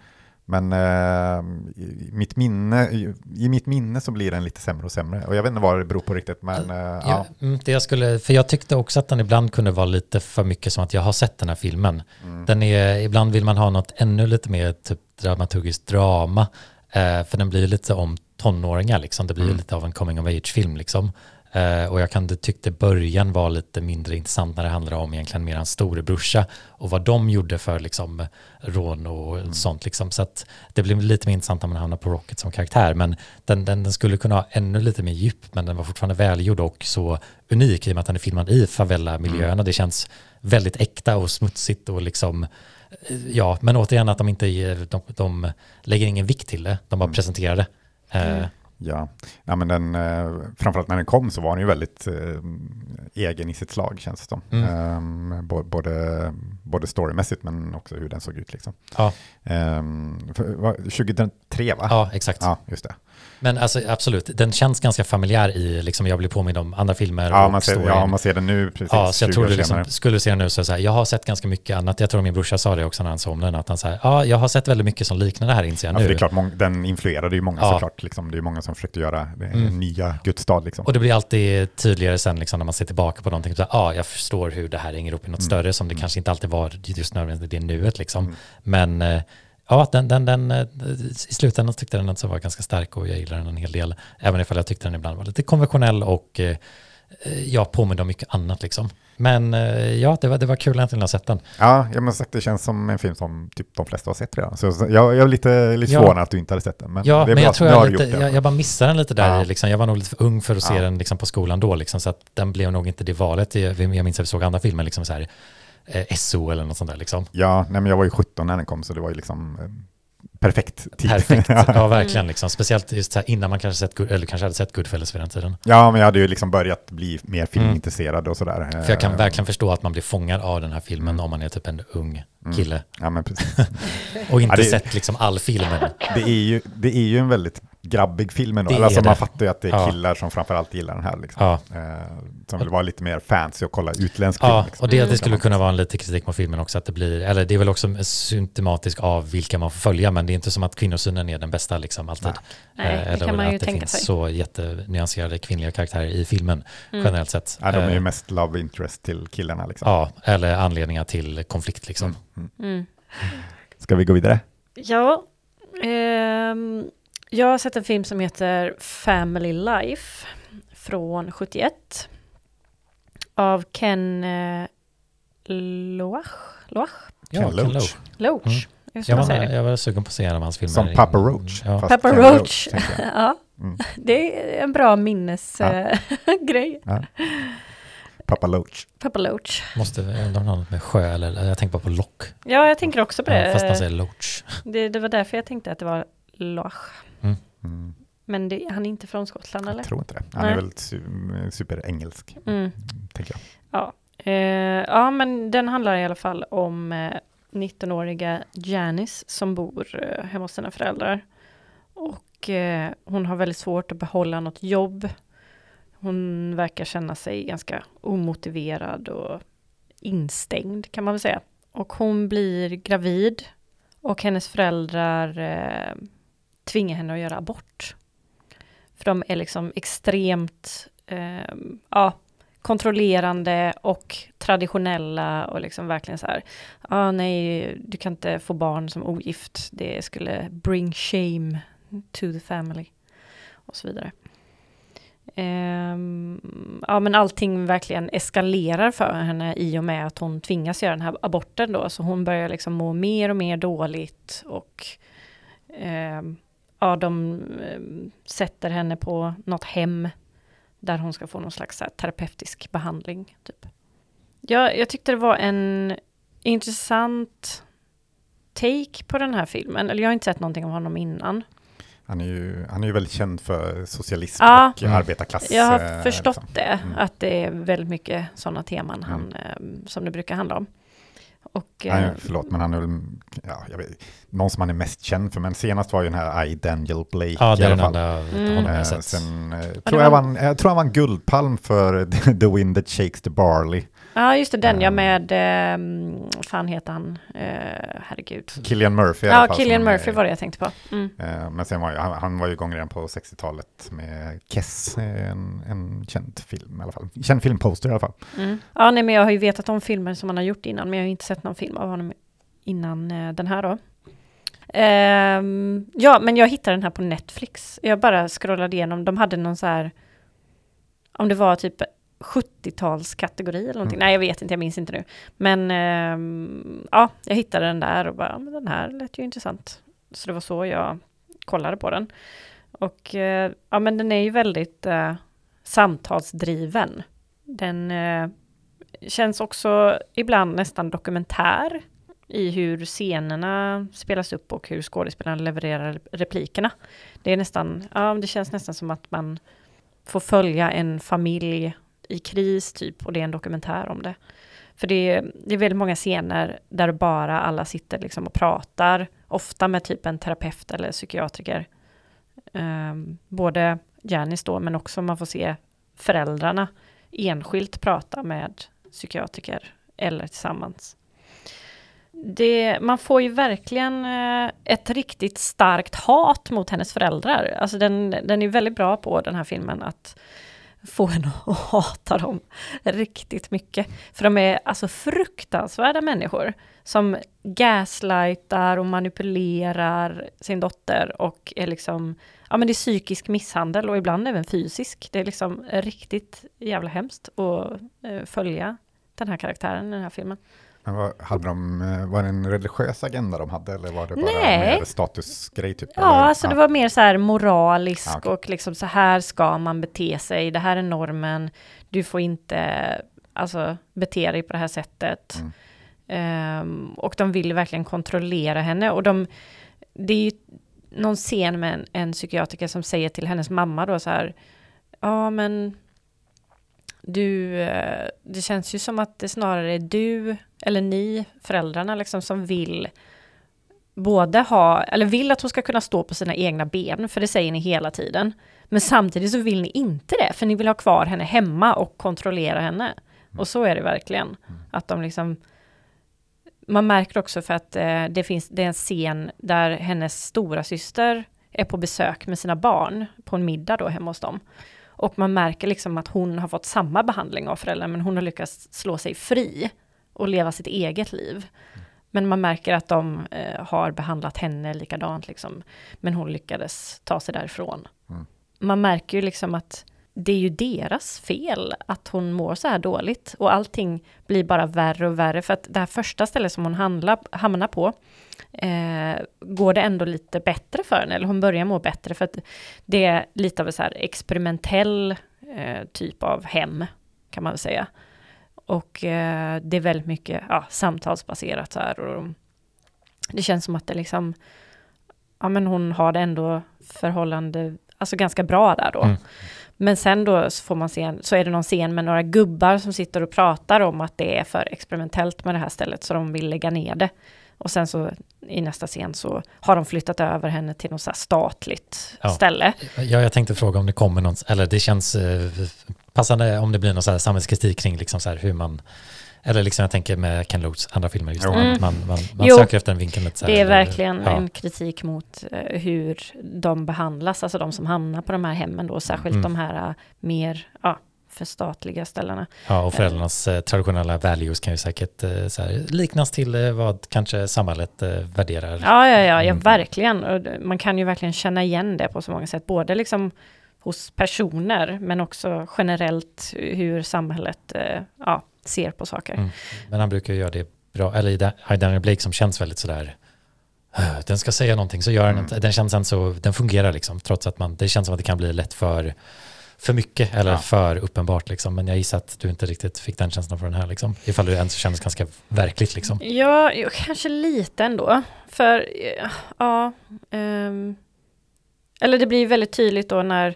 [SPEAKER 2] Men eh, i, mitt minne, i, i mitt minne så blir den lite sämre och sämre. Och jag vet inte vad det beror på riktigt, men eh, ja.
[SPEAKER 4] Ja, mm, det jag skulle, för jag tyckte också att den ibland kunde vara lite för mycket som att jag har sett den här filmen.
[SPEAKER 2] Mm.
[SPEAKER 4] Den är, ibland vill man ha något ännu lite mer typ dramaturgiskt drama, eh, för den blir lite om tonåringar liksom. Det blir
[SPEAKER 2] Mm.
[SPEAKER 4] lite av en coming of age-film liksom. Eh, och jag kan tyckte början var lite mindre intressant när det handlar om egentligen mer hans storebrorsa och vad de gjorde för liksom rån och
[SPEAKER 2] Mm.
[SPEAKER 4] sånt liksom. Så att det blir lite mer intressant när man hamnar på Rocket som karaktär. Men den, den, den skulle kunna ha ännu lite mer djup, men den var fortfarande välgjord och så unik i och med att den är filmad i favela-miljöerna.
[SPEAKER 2] Mm.
[SPEAKER 4] Det känns väldigt äkta och smutsigt och liksom Ja, men återigen att de inte de, de lägger ingen vikt till det. De bara
[SPEAKER 2] Mm.
[SPEAKER 4] presenterar det.
[SPEAKER 3] Mm.
[SPEAKER 2] Ja, ja men den, eh, framförallt när den kom så var den ju väldigt eh, egen i sitt slag känns det som.
[SPEAKER 4] Mm.
[SPEAKER 2] Ehm, både, både storymässigt men också hur den såg ut liksom.
[SPEAKER 4] Ja.
[SPEAKER 2] Ehm, för, vad- 2003 va?
[SPEAKER 4] Ja, exakt.
[SPEAKER 2] Ja, just det.
[SPEAKER 4] Men alltså absolut, den känns ganska familjär i, liksom jag blir påmind om andra filmer
[SPEAKER 2] Ja, man ser, ja, man ser den nu precis
[SPEAKER 4] Ja, så jag
[SPEAKER 2] 20
[SPEAKER 4] tror du liksom, skulle du se den nu så så här, jag har sett ganska mycket annat. Jag tror min brorsa sa det också när han den, att han säger, ja, jag har sett väldigt mycket som liknar det här inser jag
[SPEAKER 2] Ja,
[SPEAKER 4] nu.
[SPEAKER 2] för det är klart, mång- den influerade ju många
[SPEAKER 4] Ja.
[SPEAKER 2] såklart. Liksom. Det är många som försökte göra eh,
[SPEAKER 4] Mm.
[SPEAKER 2] nya Gudstad. Liksom.
[SPEAKER 4] Och det blir alltid tydligare sen liksom, när man ser tillbaka på någonting. Så här, ja, jag förstår hur det här hänger ihop i något
[SPEAKER 2] Mm.
[SPEAKER 4] större som det kanske inte alltid var just nödvändigt i nuet. Liksom.
[SPEAKER 2] Mm.
[SPEAKER 4] Men eh, ja, den, den, den, eh, i slutändan tyckte den också var ganska stark och jag gillar den en hel del. Även ifall jag tyckte den ibland var lite konventionell och eh, jag påminner om mycket annat. Liksom. Men eh, ja, det var, det var kul att ha sett den.
[SPEAKER 2] Ja, jag måste sagt det känns som en film som typ de flesta har sett redan. Så, jag, jag är lite, lite
[SPEAKER 4] Ja.
[SPEAKER 2] förvånad att du inte hade sett den. Men
[SPEAKER 4] Ja,
[SPEAKER 2] det är
[SPEAKER 4] men jag
[SPEAKER 2] att
[SPEAKER 4] tror jag, lite, jag, jag bara missade den lite där.
[SPEAKER 2] Ja.
[SPEAKER 4] Liksom. Jag var nog lite för ung för att se
[SPEAKER 2] Ja.
[SPEAKER 4] den liksom, på skolan då. Liksom, så att den blev nog inte det valet. Jag, jag minns att vi såg andra filmer, liksom så här, eh, SO eller något sånt där. Liksom.
[SPEAKER 2] Ja, nej, men jag var ju 17 när den kom så det var ju liksom eh, perfekt tid.
[SPEAKER 4] Perfekt, ja
[SPEAKER 3] Mm.
[SPEAKER 4] verkligen. Liksom. Speciellt just här, innan man kanske, sett, eller kanske hade sett Goodfellas vid den tiden.
[SPEAKER 2] ja, men jag hade ju liksom börjat bli mer filmintresserad och sådär.
[SPEAKER 4] Mm. För jag kan
[SPEAKER 2] Eh,
[SPEAKER 4] verkligen förstå att man blir fångad av den här filmen
[SPEAKER 2] Mm.
[SPEAKER 4] om man är typ en ung
[SPEAKER 2] mm.
[SPEAKER 4] kille
[SPEAKER 2] Ja, men precis.
[SPEAKER 4] och inte
[SPEAKER 2] Ja, det-
[SPEAKER 4] sett liksom all filmen.
[SPEAKER 2] Det är ju, det är ju en väldigt grabbig film ändå.
[SPEAKER 4] Det är
[SPEAKER 2] Alltså, man
[SPEAKER 4] det.
[SPEAKER 2] fattar ju att det är
[SPEAKER 4] Ja.
[SPEAKER 2] killar som framförallt gillar den här. Liksom.
[SPEAKER 4] Ja.
[SPEAKER 2] Eh, som vill vara lite mer fancy och kolla utländsk
[SPEAKER 4] Ja,
[SPEAKER 2] film. Liksom.
[SPEAKER 4] och det, det skulle kunna vara en lite kritik mot filmen också, att det blir, eller det är väl också symptomatiskt av vilka man får följa, men det är inte som att kvinnosynen är den bästa liksom alltid.
[SPEAKER 3] Nej,
[SPEAKER 4] Eh,
[SPEAKER 3] det
[SPEAKER 4] eller
[SPEAKER 3] kan man ju
[SPEAKER 4] att det
[SPEAKER 3] tänka
[SPEAKER 4] finns
[SPEAKER 3] sig.
[SPEAKER 4] så jättenyanserade kvinnliga karaktärer i filmen
[SPEAKER 3] Mm.
[SPEAKER 4] generellt sett.
[SPEAKER 2] Ja, de är ju
[SPEAKER 4] Eh,
[SPEAKER 2] mest love interest till killarna. Liksom.
[SPEAKER 4] Ja, eller anledningar till konflikt liksom.
[SPEAKER 2] Mm. Mm.
[SPEAKER 3] Mm.
[SPEAKER 2] Ska vi gå vidare?
[SPEAKER 3] Ja, ehm, jag har sett en film som heter Family Life från 71 av Ken eh, Loach. Loach?
[SPEAKER 4] Ja,
[SPEAKER 2] Ken Loach.
[SPEAKER 4] Loach.
[SPEAKER 3] Loach.
[SPEAKER 4] Mm. Jag
[SPEAKER 3] man
[SPEAKER 4] var, jag var sugen på att se en av hans filmer.
[SPEAKER 2] Som Papa Roach.
[SPEAKER 4] Ja.
[SPEAKER 2] fast
[SPEAKER 3] Papa
[SPEAKER 2] Ken
[SPEAKER 3] Roach.
[SPEAKER 2] jag.
[SPEAKER 3] ja,
[SPEAKER 2] Mm.
[SPEAKER 3] det är en bra minnesgrej.
[SPEAKER 2] Ja. Papa Loach.
[SPEAKER 3] Papa Loach.
[SPEAKER 4] Måste, det har något med sjö eller, jag tänker bara på lock.
[SPEAKER 3] Ja, jag tänker också på det.
[SPEAKER 4] Ja, fast man säger Loach.
[SPEAKER 3] det. Det var därför jag tänkte att det var Loach.
[SPEAKER 2] Mm.
[SPEAKER 3] Men det, han är inte från Skottland eller?
[SPEAKER 2] Jag tror inte det. Han
[SPEAKER 3] Nej.
[SPEAKER 2] är väl su- superengelsk,
[SPEAKER 3] Mm.
[SPEAKER 2] tänker jag.
[SPEAKER 3] Ja. Eh, ja, men den handlar i alla fall om eh, 19-åriga Janice som bor eh, hemma hos sina föräldrar. Och eh, hon har väldigt svårt att behålla något jobb. Hon verkar känna sig ganska omotiverad och instängd kan man väl säga. Och hon blir gravid och hennes föräldrar tvinga henne att göra abort. För de är liksom extremt eh, ja, kontrollerande och traditionella och liksom verkligen så här, ah, nej, du kan inte få barn som ogift, det skulle bring shame to the family och så vidare. Ehm, ja, men allting verkligen eskalerar för henne i och med att hon tvingas göra den här aborten då, så hon börjar liksom må mer och mer dåligt och ehm, ja, de ehm, sätter henne på något hem där hon ska få någon slags här, terapeutisk behandling. Typ. Ja, jag tyckte det var en intressant take på den här filmen. Eller jag har inte sett någonting om honom innan.
[SPEAKER 2] Han är ju, han är ju väldigt känd för socialism
[SPEAKER 3] Ja.
[SPEAKER 2] och
[SPEAKER 4] Mm.
[SPEAKER 2] arbetarklass.
[SPEAKER 3] Jag har
[SPEAKER 2] eh,
[SPEAKER 3] förstått
[SPEAKER 2] liksom.
[SPEAKER 3] det,
[SPEAKER 2] Mm.
[SPEAKER 3] att det är väldigt mycket sådana teman han, eh, som det brukar handla om. Och, eh,
[SPEAKER 2] är- förlåt, men han är väl ja, jag vet, någon som han är mest känd för. Men senast var ju den här I. Daniel Blake
[SPEAKER 4] Ja, det
[SPEAKER 2] i
[SPEAKER 4] är
[SPEAKER 2] alla
[SPEAKER 4] den
[SPEAKER 2] fall.
[SPEAKER 4] enda
[SPEAKER 3] Mm.
[SPEAKER 4] sett.
[SPEAKER 2] sen,
[SPEAKER 3] det
[SPEAKER 2] tror jag, vann, jag tror han vann guldpalm för The Wind That Shakes the Barley.
[SPEAKER 3] Ja, just det, den ja
[SPEAKER 2] Mm.
[SPEAKER 3] med, eh, fan heter han? Eh, herregud.
[SPEAKER 2] Killian Murphy i alla
[SPEAKER 3] Ja,
[SPEAKER 2] fall,
[SPEAKER 3] Killian
[SPEAKER 2] som är-
[SPEAKER 3] Murphy var det jag tänkte på. Mm.
[SPEAKER 2] Eh, Men sen var ju, han, han var ju igång redan på 60-talet med Kess, eh, en, en känd film i alla fall. Känd filmposter i alla fall.
[SPEAKER 3] Mm. Ja, nej, men jag har ju vetat om filmer som han har gjort innan, men jag har inte sett någon film av honom innan eh, den här då. Ehm, ja, men jag hittade den här på Netflix. Jag bara scrollade igenom, de hade någon så här, om det var typ 70-talskategori eller någonting.
[SPEAKER 2] Mm.
[SPEAKER 3] Nej, jag vet inte, jag minns inte nu. Men ehm, ja, jag hittade den där och bara, men den här lät ju intressant. Så det var så jag kollade på den. Och eh, ja, men den är ju väldigt eh, samtalsdriven. Den eh, känns också ibland nästan dokumentär. i hur scenerna spelas upp och hur skådespelarna levererar replikerna. Det är nästan, ja det känns nästan som att man får följa en familj i kris typ och det är en dokumentär om det. För det är, det är väldigt många scener där bara alla sitter liksom och pratar, ofta med typ en terapeut eller psykiatriker. Um, både Janis då, men också man får se föräldrarna enskilt prata med psykiatriker eller tillsammans. Det, man får ju verkligen eh, ett riktigt starkt hat mot hennes föräldrar. Alltså den, den är väldigt bra på den här filmen att få en att hata dem riktigt mycket. För de är alltså fruktansvärda människor som gaslightar och manipulerar sin dotter och är liksom, ja men det är psykisk misshandel och ibland även fysisk. Det är liksom riktigt jävla hemskt att eh, följa den här karaktären i den här filmen.
[SPEAKER 2] Men vad, hade de, eh, var det en religiös agenda de hade eller var det bara
[SPEAKER 3] Nej.
[SPEAKER 2] mer statusgrej? Typ,
[SPEAKER 3] Ja,
[SPEAKER 2] eller?
[SPEAKER 3] alltså det var mer så här moralisk
[SPEAKER 2] Ja, okej.
[SPEAKER 3] och liksom så här ska man bete sig. Det här är normen. Du får inte alltså bete dig på det här sättet.
[SPEAKER 2] Mm.
[SPEAKER 3] Ehm, och de vill verkligen kontrollera henne och de, det är ju någon scen med en, en psykiatriker som säger till hennes mamma då så här, ja men du, eh, det känns ju som att det snarare är du eller ni, föräldrarna liksom, som vill både ha, eller vill att hon ska kunna stå på sina egna ben, för det säger ni hela tiden. Men samtidigt så vill ni inte det, för ni vill ha kvar henne hemma och kontrollera henne. Och så är det verkligen. Att de liksom... Man märker också för att eh, det finns, det är en scen där hennes stora syster är på besök med sina barn på en middag då hemma hos dem. Och man märker liksom att hon har fått samma behandling av föräldrarna, men hon har lyckats slå sig fri och leva sitt eget liv. Men man märker att de eh, har behandlat henne likadant, liksom. men hon lyckades ta sig därifrån.
[SPEAKER 2] Mm.
[SPEAKER 3] Man märker ju liksom att det är ju deras fel att hon mår så här dåligt och allting blir bara värre och värre för att det här första stället som hon handlar, hamnar på eh, går det ändå lite bättre för henne, eller hon börjar må bättre för att det är lite av en så här experimentell eh, typ av hem kan man väl säga. Och eh, det är väldigt mycket ja, samtalsbaserat så här och det känns som att det liksom ja men hon har det ändå förhållande, alltså ganska bra där då.
[SPEAKER 4] Mm.
[SPEAKER 3] Men sen då så får man se, en- så är det någon scen med några gubbar som sitter och pratar om att det är för experimentellt med det här stället så de vill lägga ner det. Och sen så i nästa scen så har de flyttat över henne till något så här statligt
[SPEAKER 4] Ja.
[SPEAKER 3] ställe.
[SPEAKER 4] Ja, jag tänkte fråga om det kommer någon, eller det känns eh, passande om det blir någon så här samhällskritik kring liksom så här hur man, eller liksom jag tänker med Ken Loachs andra filmer, just
[SPEAKER 3] Mm.
[SPEAKER 4] man, man, man
[SPEAKER 3] Jo.
[SPEAKER 4] söker efter en vinkel lite så här,
[SPEAKER 3] Det är
[SPEAKER 4] eller-
[SPEAKER 3] verkligen
[SPEAKER 4] ja.
[SPEAKER 3] en kritik mot eh, hur de behandlas, alltså de som hamnar på de här hemmen då, särskilt
[SPEAKER 4] Mm.
[SPEAKER 3] de här eh, mer ja, förstatliga ställena.
[SPEAKER 4] Ja, och föräldrarnas eh, traditionella values kan ju säkert eh, här, liknas till eh, vad kanske samhället eh, värderar.
[SPEAKER 3] Ja, ja, ja, ja
[SPEAKER 4] Mm.
[SPEAKER 3] verkligen. Och man kan ju verkligen känna igen det på så många sätt, både liksom hos personer, men också generellt hur samhället eh, ja, ser på saker.
[SPEAKER 4] Mm. Men han brukar ju göra det bra, eller i Da- i Daniel Blake som känns väldigt sådär, "Äh, den ska säga någonting, så gör den
[SPEAKER 2] Mm.
[SPEAKER 4] inte, den känns sen så, den fungerar liksom, trots att man, det känns som att det kan bli lätt för, för mycket eller
[SPEAKER 2] Ja.
[SPEAKER 4] för uppenbart liksom, men jag gissar att du inte riktigt fick den känslan för den här liksom, ifall det ens kändes ganska verkligt liksom.
[SPEAKER 3] Ja, kanske lite ändå. För, eh, ja, ehm, eller det blir väldigt tydligt då när,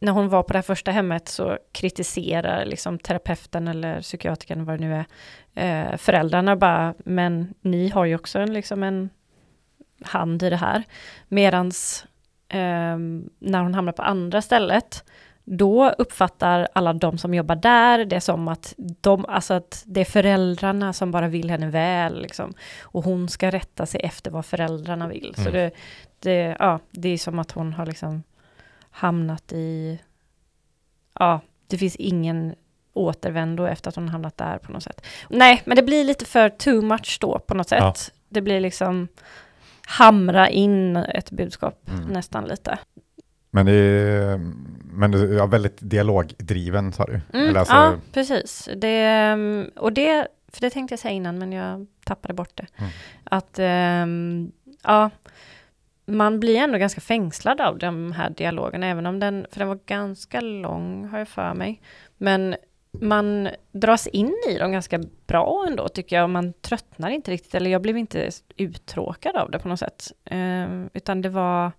[SPEAKER 3] när hon var på det här första hemmet så kritiserar liksom terapeuten eller psykiatrikern, vad det nu är, eh, föräldrarna bara, men ni har ju också en, liksom en hand i det här. Medans när hon hamnar på andra stället, då uppfattar alla de som jobbar där det som att, de, alltså att det är föräldrarna som bara vill henne väl. Liksom. Och hon ska rätta sig efter vad föräldrarna vill. Så
[SPEAKER 4] Mm.
[SPEAKER 3] det, det, ja, det är som att hon har liksom hamnat i... Ja, det finns ingen återvändo efter att hon hamnat där på något sätt. Nej, men det blir lite för too much då på något sätt.
[SPEAKER 4] Ja.
[SPEAKER 3] Det blir liksom hamra in ett budskap
[SPEAKER 2] Mm.
[SPEAKER 3] nästan lite.
[SPEAKER 2] Men det är, men det är väldigt dialogdriven sa du?
[SPEAKER 3] Mm,
[SPEAKER 2] alltså,
[SPEAKER 3] ja, precis. Det, ehm, och det, för det tänkte jag säga innan, men jag tappade bort det.
[SPEAKER 2] Mm.
[SPEAKER 3] Att, ehm, ja, man blir ändå ganska fängslad av de här dialogerna, även om den, för den var ganska lång, har jag för mig. Men man dras in i dem ganska bra ändå tycker jag. Man tröttnar inte riktigt, eller jag blev inte uttråkad av det på något sätt. Eh, utan det var,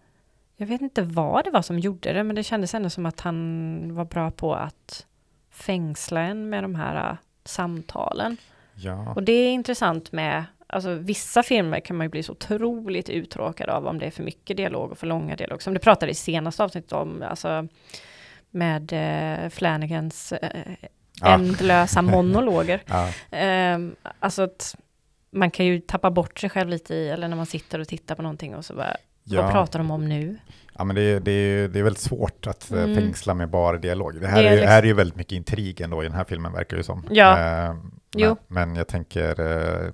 [SPEAKER 3] jag vet inte vad det var som gjorde det, men det kändes ändå som att han var bra på att fängsla en med de här uh, samtalen.
[SPEAKER 2] Ja.
[SPEAKER 3] Och det är intressant med, alltså vissa filmer kan man ju bli så otroligt uttråkad av om det är för mycket dialog och för långa dialog. Som du pratade i senaste avsnittet om, alltså med eh, Flanagans eh,
[SPEAKER 2] Ja.
[SPEAKER 3] Ändlösa monologer.
[SPEAKER 2] Ja.
[SPEAKER 3] Ehm, alltså att man kan ju tappa bort sig själv lite i, eller när man sitter och tittar på någonting och så bara, vad
[SPEAKER 2] Ja.
[SPEAKER 3] pratar de om nu?
[SPEAKER 2] Ja, men det, är- det, är- det är väldigt svårt att eh,
[SPEAKER 3] Mm.
[SPEAKER 2] fängsla med bara dialog. Det här,
[SPEAKER 3] Det är
[SPEAKER 2] är,
[SPEAKER 3] liksom-
[SPEAKER 2] här är ju väldigt mycket intrig ändå i den här filmen, verkar det ju som.
[SPEAKER 3] Ja.
[SPEAKER 2] Eh,
[SPEAKER 3] Jo.
[SPEAKER 2] men, men jag tänker, eh,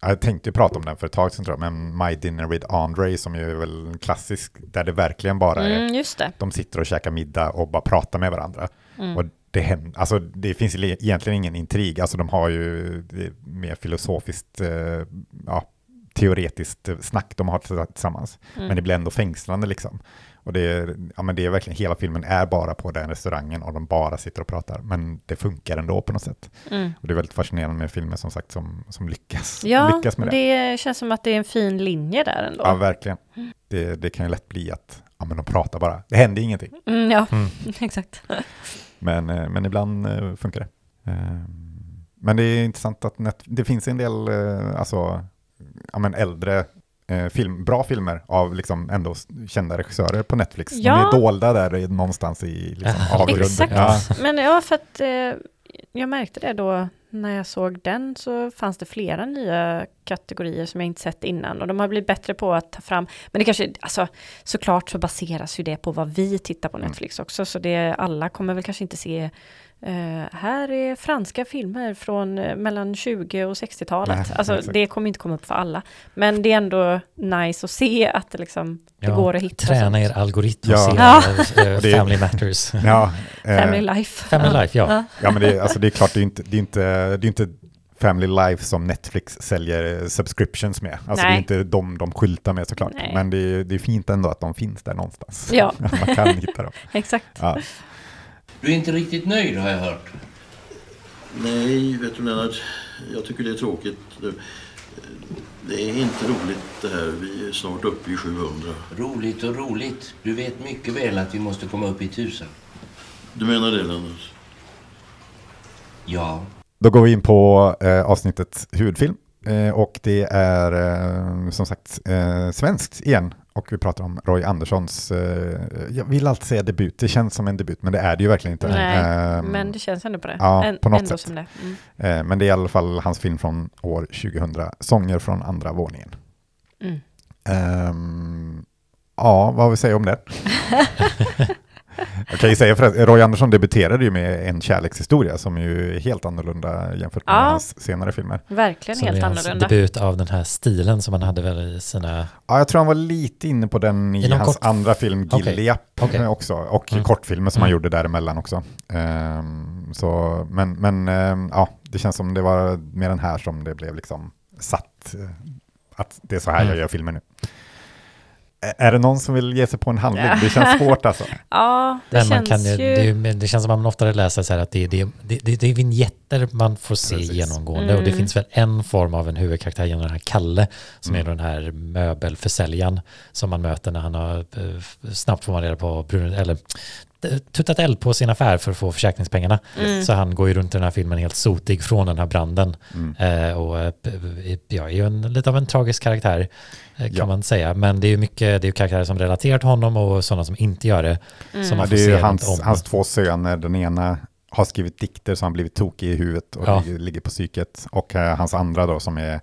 [SPEAKER 2] jag tänkte prata om den för ett tag sedan tror jag, men My Dinner with Andre som ju är väl en klassisk, där det verkligen bara är,
[SPEAKER 3] Mm, just det.
[SPEAKER 2] de sitter och käkar middag och bara pratar med varandra.
[SPEAKER 3] Mm.
[SPEAKER 2] Och det, händer, alltså det finns egentligen ingen intrig, alltså de har ju mer filosofiskt, eh, ja, teoretiskt snack de har tillsammans.
[SPEAKER 3] Mm.
[SPEAKER 2] Men det blir ändå fängslande liksom. Och det är, ja, men det är verkligen, hela filmen är bara på den restaurangen och de bara sitter och pratar. Men det funkar ändå på något sätt.
[SPEAKER 3] Mm.
[SPEAKER 2] Och det är väldigt fascinerande med filmer som sagt som, som lyckas,
[SPEAKER 3] Ja,
[SPEAKER 2] lyckas med det.
[SPEAKER 3] det känns som att det är en fin linje där ändå.
[SPEAKER 2] Ja, verkligen. Det, det kan ju lätt bli att ja, men de pratar bara. Det händer ingenting.
[SPEAKER 3] Mm, ja,
[SPEAKER 4] Mm.
[SPEAKER 3] exakt.
[SPEAKER 2] Men, eh, men ibland eh, funkar det. Eh, Men det är intressant att net, det finns en del alltså, ja, men äldre film, bra filmer av liksom ändå kända regissörer på Netflix.
[SPEAKER 3] Ja.
[SPEAKER 2] De är dolda där i- någonstans i liksom, avgrunden.
[SPEAKER 3] Exakt.
[SPEAKER 2] Ja,
[SPEAKER 3] Men ja, för att eh, jag märkte det då när jag såg den så fanns det flera nya kategorier som jag inte sett innan och de har blivit bättre på att ta fram. Men det kanske, alltså såklart så baseras ju det på vad vi tittar på
[SPEAKER 2] Mm.
[SPEAKER 3] Netflix också, så det alla kommer väl kanske inte se eh, här är franska filmer från eh, mellan 20 och 60-talet.
[SPEAKER 2] Nej,
[SPEAKER 3] alltså
[SPEAKER 2] exakt.
[SPEAKER 3] det kommer inte komma upp för alla. Men det är ändå nice att se att det liksom det går att hitta.
[SPEAKER 4] Träna er algoritm
[SPEAKER 2] Ja.
[SPEAKER 4] och
[SPEAKER 3] Ja.
[SPEAKER 4] se
[SPEAKER 2] Och det-
[SPEAKER 4] Family Matters.
[SPEAKER 2] ja, eh,
[SPEAKER 3] Family life.
[SPEAKER 4] Family Life, ja.
[SPEAKER 2] ja, men det, är- alltså, det är klart, det är inte, det är inte, det är inte Family Life som Netflix säljer subscriptions med. Alltså det är
[SPEAKER 3] Nej.
[SPEAKER 2] inte de de skyltar med såklart.
[SPEAKER 3] Nej.
[SPEAKER 2] Men det är, det är fint ändå att de finns där någonstans.
[SPEAKER 3] Ja.
[SPEAKER 2] Man kan hitta dem.
[SPEAKER 3] Exakt.
[SPEAKER 5] Du är inte riktigt nöjd har jag hört.
[SPEAKER 6] Nej, vet du Lennart, jag tycker det är tråkigt. Det, är inte roligt det här. Vi är snart uppe i 700.
[SPEAKER 5] Roligt och roligt. Du vet mycket väl att vi måste komma upp i tusen.
[SPEAKER 6] Du menar det Lennart?
[SPEAKER 5] Ja.
[SPEAKER 2] Då går vi in på eh, avsnittets huvudfilm. Eh, och det är eh, som sagt eh, svenskt igen. Och vi pratar om Roy Anderssons, eh, jag vill alltid säga debut, det känns som en debut, men det är det ju verkligen inte.
[SPEAKER 3] Nej,
[SPEAKER 2] Eh,
[SPEAKER 3] men det känns ändå på det.
[SPEAKER 2] ja,
[SPEAKER 3] Än-
[SPEAKER 2] på något
[SPEAKER 3] ändå
[SPEAKER 2] sätt.
[SPEAKER 3] som det. Mm.
[SPEAKER 2] eh, men det är i alla fall hans film från år 2000, Sånger från andra våningen.
[SPEAKER 3] Mm.
[SPEAKER 2] Ehm, ja, vad vill säga om det? Jag kan ju säga för Roy Andersson debuterade ju med En kärlekshistoria som ju är helt annorlunda jämfört med
[SPEAKER 3] Ja.
[SPEAKER 2] hans senare filmer.
[SPEAKER 3] Verkligen
[SPEAKER 4] Som
[SPEAKER 3] helt annorlunda.
[SPEAKER 4] debut av den här stilen som han hade väl i sina...
[SPEAKER 2] Ja, jag tror han var lite inne på den i,
[SPEAKER 4] I
[SPEAKER 2] hans
[SPEAKER 4] kort-
[SPEAKER 2] andra film. Gilliap
[SPEAKER 4] Okej.
[SPEAKER 2] eh, också, och
[SPEAKER 4] Mm.
[SPEAKER 2] kortfilmer som han
[SPEAKER 4] Mm.
[SPEAKER 2] gjorde däremellan också. Ehm, så, men men ehm, ja, det känns som det var med den här som det blev liksom satt, eh, att det är så här
[SPEAKER 4] Mm.
[SPEAKER 2] jag gör filmer nu. Är det någon som vill ge sig på en handling? Det känns svårt alltså.
[SPEAKER 3] Ja, det
[SPEAKER 4] Nej, man
[SPEAKER 3] känns
[SPEAKER 4] kan, ju-
[SPEAKER 3] ju...
[SPEAKER 4] det, men det känns som att man oftare läser så här att det, det, det, det, det är vignetter man får se
[SPEAKER 2] Precis.
[SPEAKER 4] genomgående och det
[SPEAKER 3] Mm.
[SPEAKER 4] finns väl en form av en huvudkaraktär genom den här Kalle som
[SPEAKER 2] Mm.
[SPEAKER 4] är den här möbelförsäljaren som man möter när han har eh, snabbt får man reda på brun, eller tuttat eld på sin affär för att få försäkringspengarna.
[SPEAKER 3] Mm.
[SPEAKER 4] Så han går ju runt i den här filmen helt sotig från den här branden.
[SPEAKER 2] Mm.
[SPEAKER 4] Eh, och eh, p- p- ja, är ju en, lite av en tragisk karaktär eh, kan
[SPEAKER 2] Ja.
[SPEAKER 4] man säga. Men det är ju mycket, det är ju karaktärer som relaterar till honom och sådana som inte gör det. Som
[SPEAKER 3] Mm.
[SPEAKER 4] man
[SPEAKER 2] Ja,
[SPEAKER 4] får
[SPEAKER 2] det är ju
[SPEAKER 4] se
[SPEAKER 2] hans, hans två söner, den ena har skrivit dikter så han blivit tokig i huvudet och
[SPEAKER 4] Ja.
[SPEAKER 2] ligger, på psyket. Och eh, hans andra då som är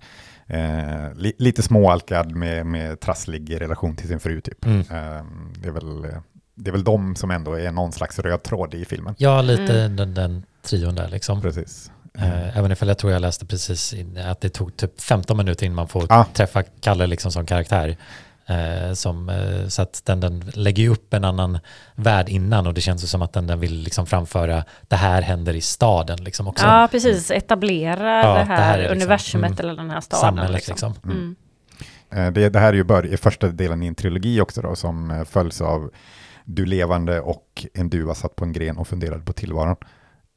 [SPEAKER 2] eh, li, lite småalkad med, med trasslig relation till sin fru typ.
[SPEAKER 4] Mm.
[SPEAKER 2] Eh, det, är väl, eh, det är väl de som ändå är någon slags röd tråd i filmen.
[SPEAKER 4] Ja, lite
[SPEAKER 3] Mm.
[SPEAKER 4] den, den trion där liksom.
[SPEAKER 2] Precis.
[SPEAKER 4] Eh, Även ifall jag tror jag läste precis in, att det tog typ 15 minuter innan man får
[SPEAKER 2] Ja.
[SPEAKER 4] träffa Kalle liksom som karaktär. Eh, som, eh, så att den, den lägger ju upp en annan värld innan och det känns ju som att den, den vill liksom framföra det här händer i staden liksom också.
[SPEAKER 3] Ja, precis. Etablera
[SPEAKER 4] Ja,
[SPEAKER 3] det
[SPEAKER 4] det
[SPEAKER 3] här,
[SPEAKER 4] här är liksom-
[SPEAKER 3] universumet
[SPEAKER 4] mm.
[SPEAKER 3] eller den här staden.
[SPEAKER 4] Samhället
[SPEAKER 3] liksom.
[SPEAKER 4] liksom.
[SPEAKER 3] Mm.
[SPEAKER 2] Eh, Det, det här är ju bör, första delen i en trilogi också då, som eh, följs av Du levande och En duva satt på en gren och funderade på tillvaron.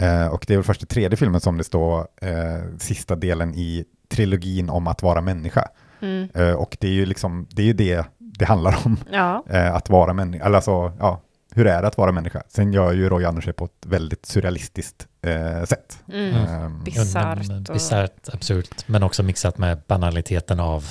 [SPEAKER 2] Eh, och det är väl först i tredje filmen som det står eh, sista delen i trilogin om att vara människa.
[SPEAKER 3] Mm.
[SPEAKER 2] Eh, och det är ju liksom, det är ju det det handlar om,
[SPEAKER 3] Ja,
[SPEAKER 2] eh, att vara människa. Eller alltså, ja, hur är det att vara människa? Sen gör ju Roy Andersson på ett väldigt surrealistiskt eh, sätt.
[SPEAKER 3] mm.
[SPEAKER 2] Ehm,
[SPEAKER 3] Bisarrt och-
[SPEAKER 4] Bisarrt, absurt, men också mixat med banaliteten av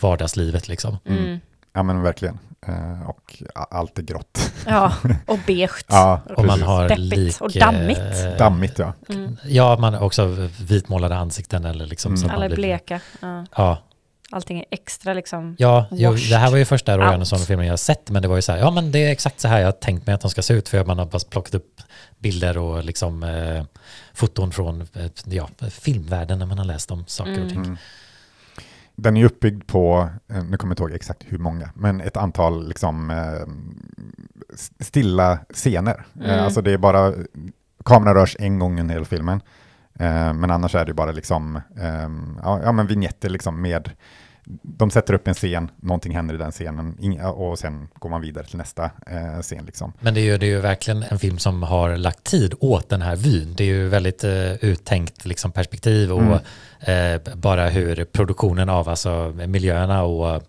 [SPEAKER 4] vardagslivet liksom.
[SPEAKER 3] Mm.
[SPEAKER 2] Ja men verkligen. Eh, och allt är grått.
[SPEAKER 3] Ja, och beige.
[SPEAKER 2] Ja,
[SPEAKER 4] Och man har
[SPEAKER 3] Deppigt
[SPEAKER 4] lik...
[SPEAKER 3] och dammigt.
[SPEAKER 4] eh,
[SPEAKER 2] Dammigt ja.
[SPEAKER 3] Mm.
[SPEAKER 4] Ja, man har också vitmålade ansikten eller liksom
[SPEAKER 2] Mm.
[SPEAKER 4] så
[SPEAKER 3] Alla är
[SPEAKER 4] blir...
[SPEAKER 3] bleka. Ja.
[SPEAKER 4] Ja,
[SPEAKER 3] Allting är extra liksom.
[SPEAKER 4] ja jo, det här var ju första Roy. Andersson-filmen jag har sett, men det var ju så här, ja men det är exakt så här jag har tänkt mig att de ska se ut, för man har bara plockat upp bilder och liksom eh, foton från eh, ja, filmvärlden när man har läst om saker
[SPEAKER 3] Mm.
[SPEAKER 4] och ting.
[SPEAKER 2] Mm. Den är uppbyggd på, eh, nu kommer jag inte ihåg exakt hur många, men ett antal liksom eh, stilla scener.
[SPEAKER 3] Mm.
[SPEAKER 2] Eh, alltså det är bara, kameran rörs en gång under hela filmen, men annars är det bara liksom, eh, ja, ja men vignetter liksom med, de sätter upp en scen, någonting händer i den scenen och sen går man vidare till nästa eh, scen liksom.
[SPEAKER 4] Men det är, ju, det är ju verkligen en film som har lagt tid åt den här vyn. Det är ju väldigt eh, uttänkt liksom, perspektiv och eh, bara hur produktionen av alltså, miljöerna och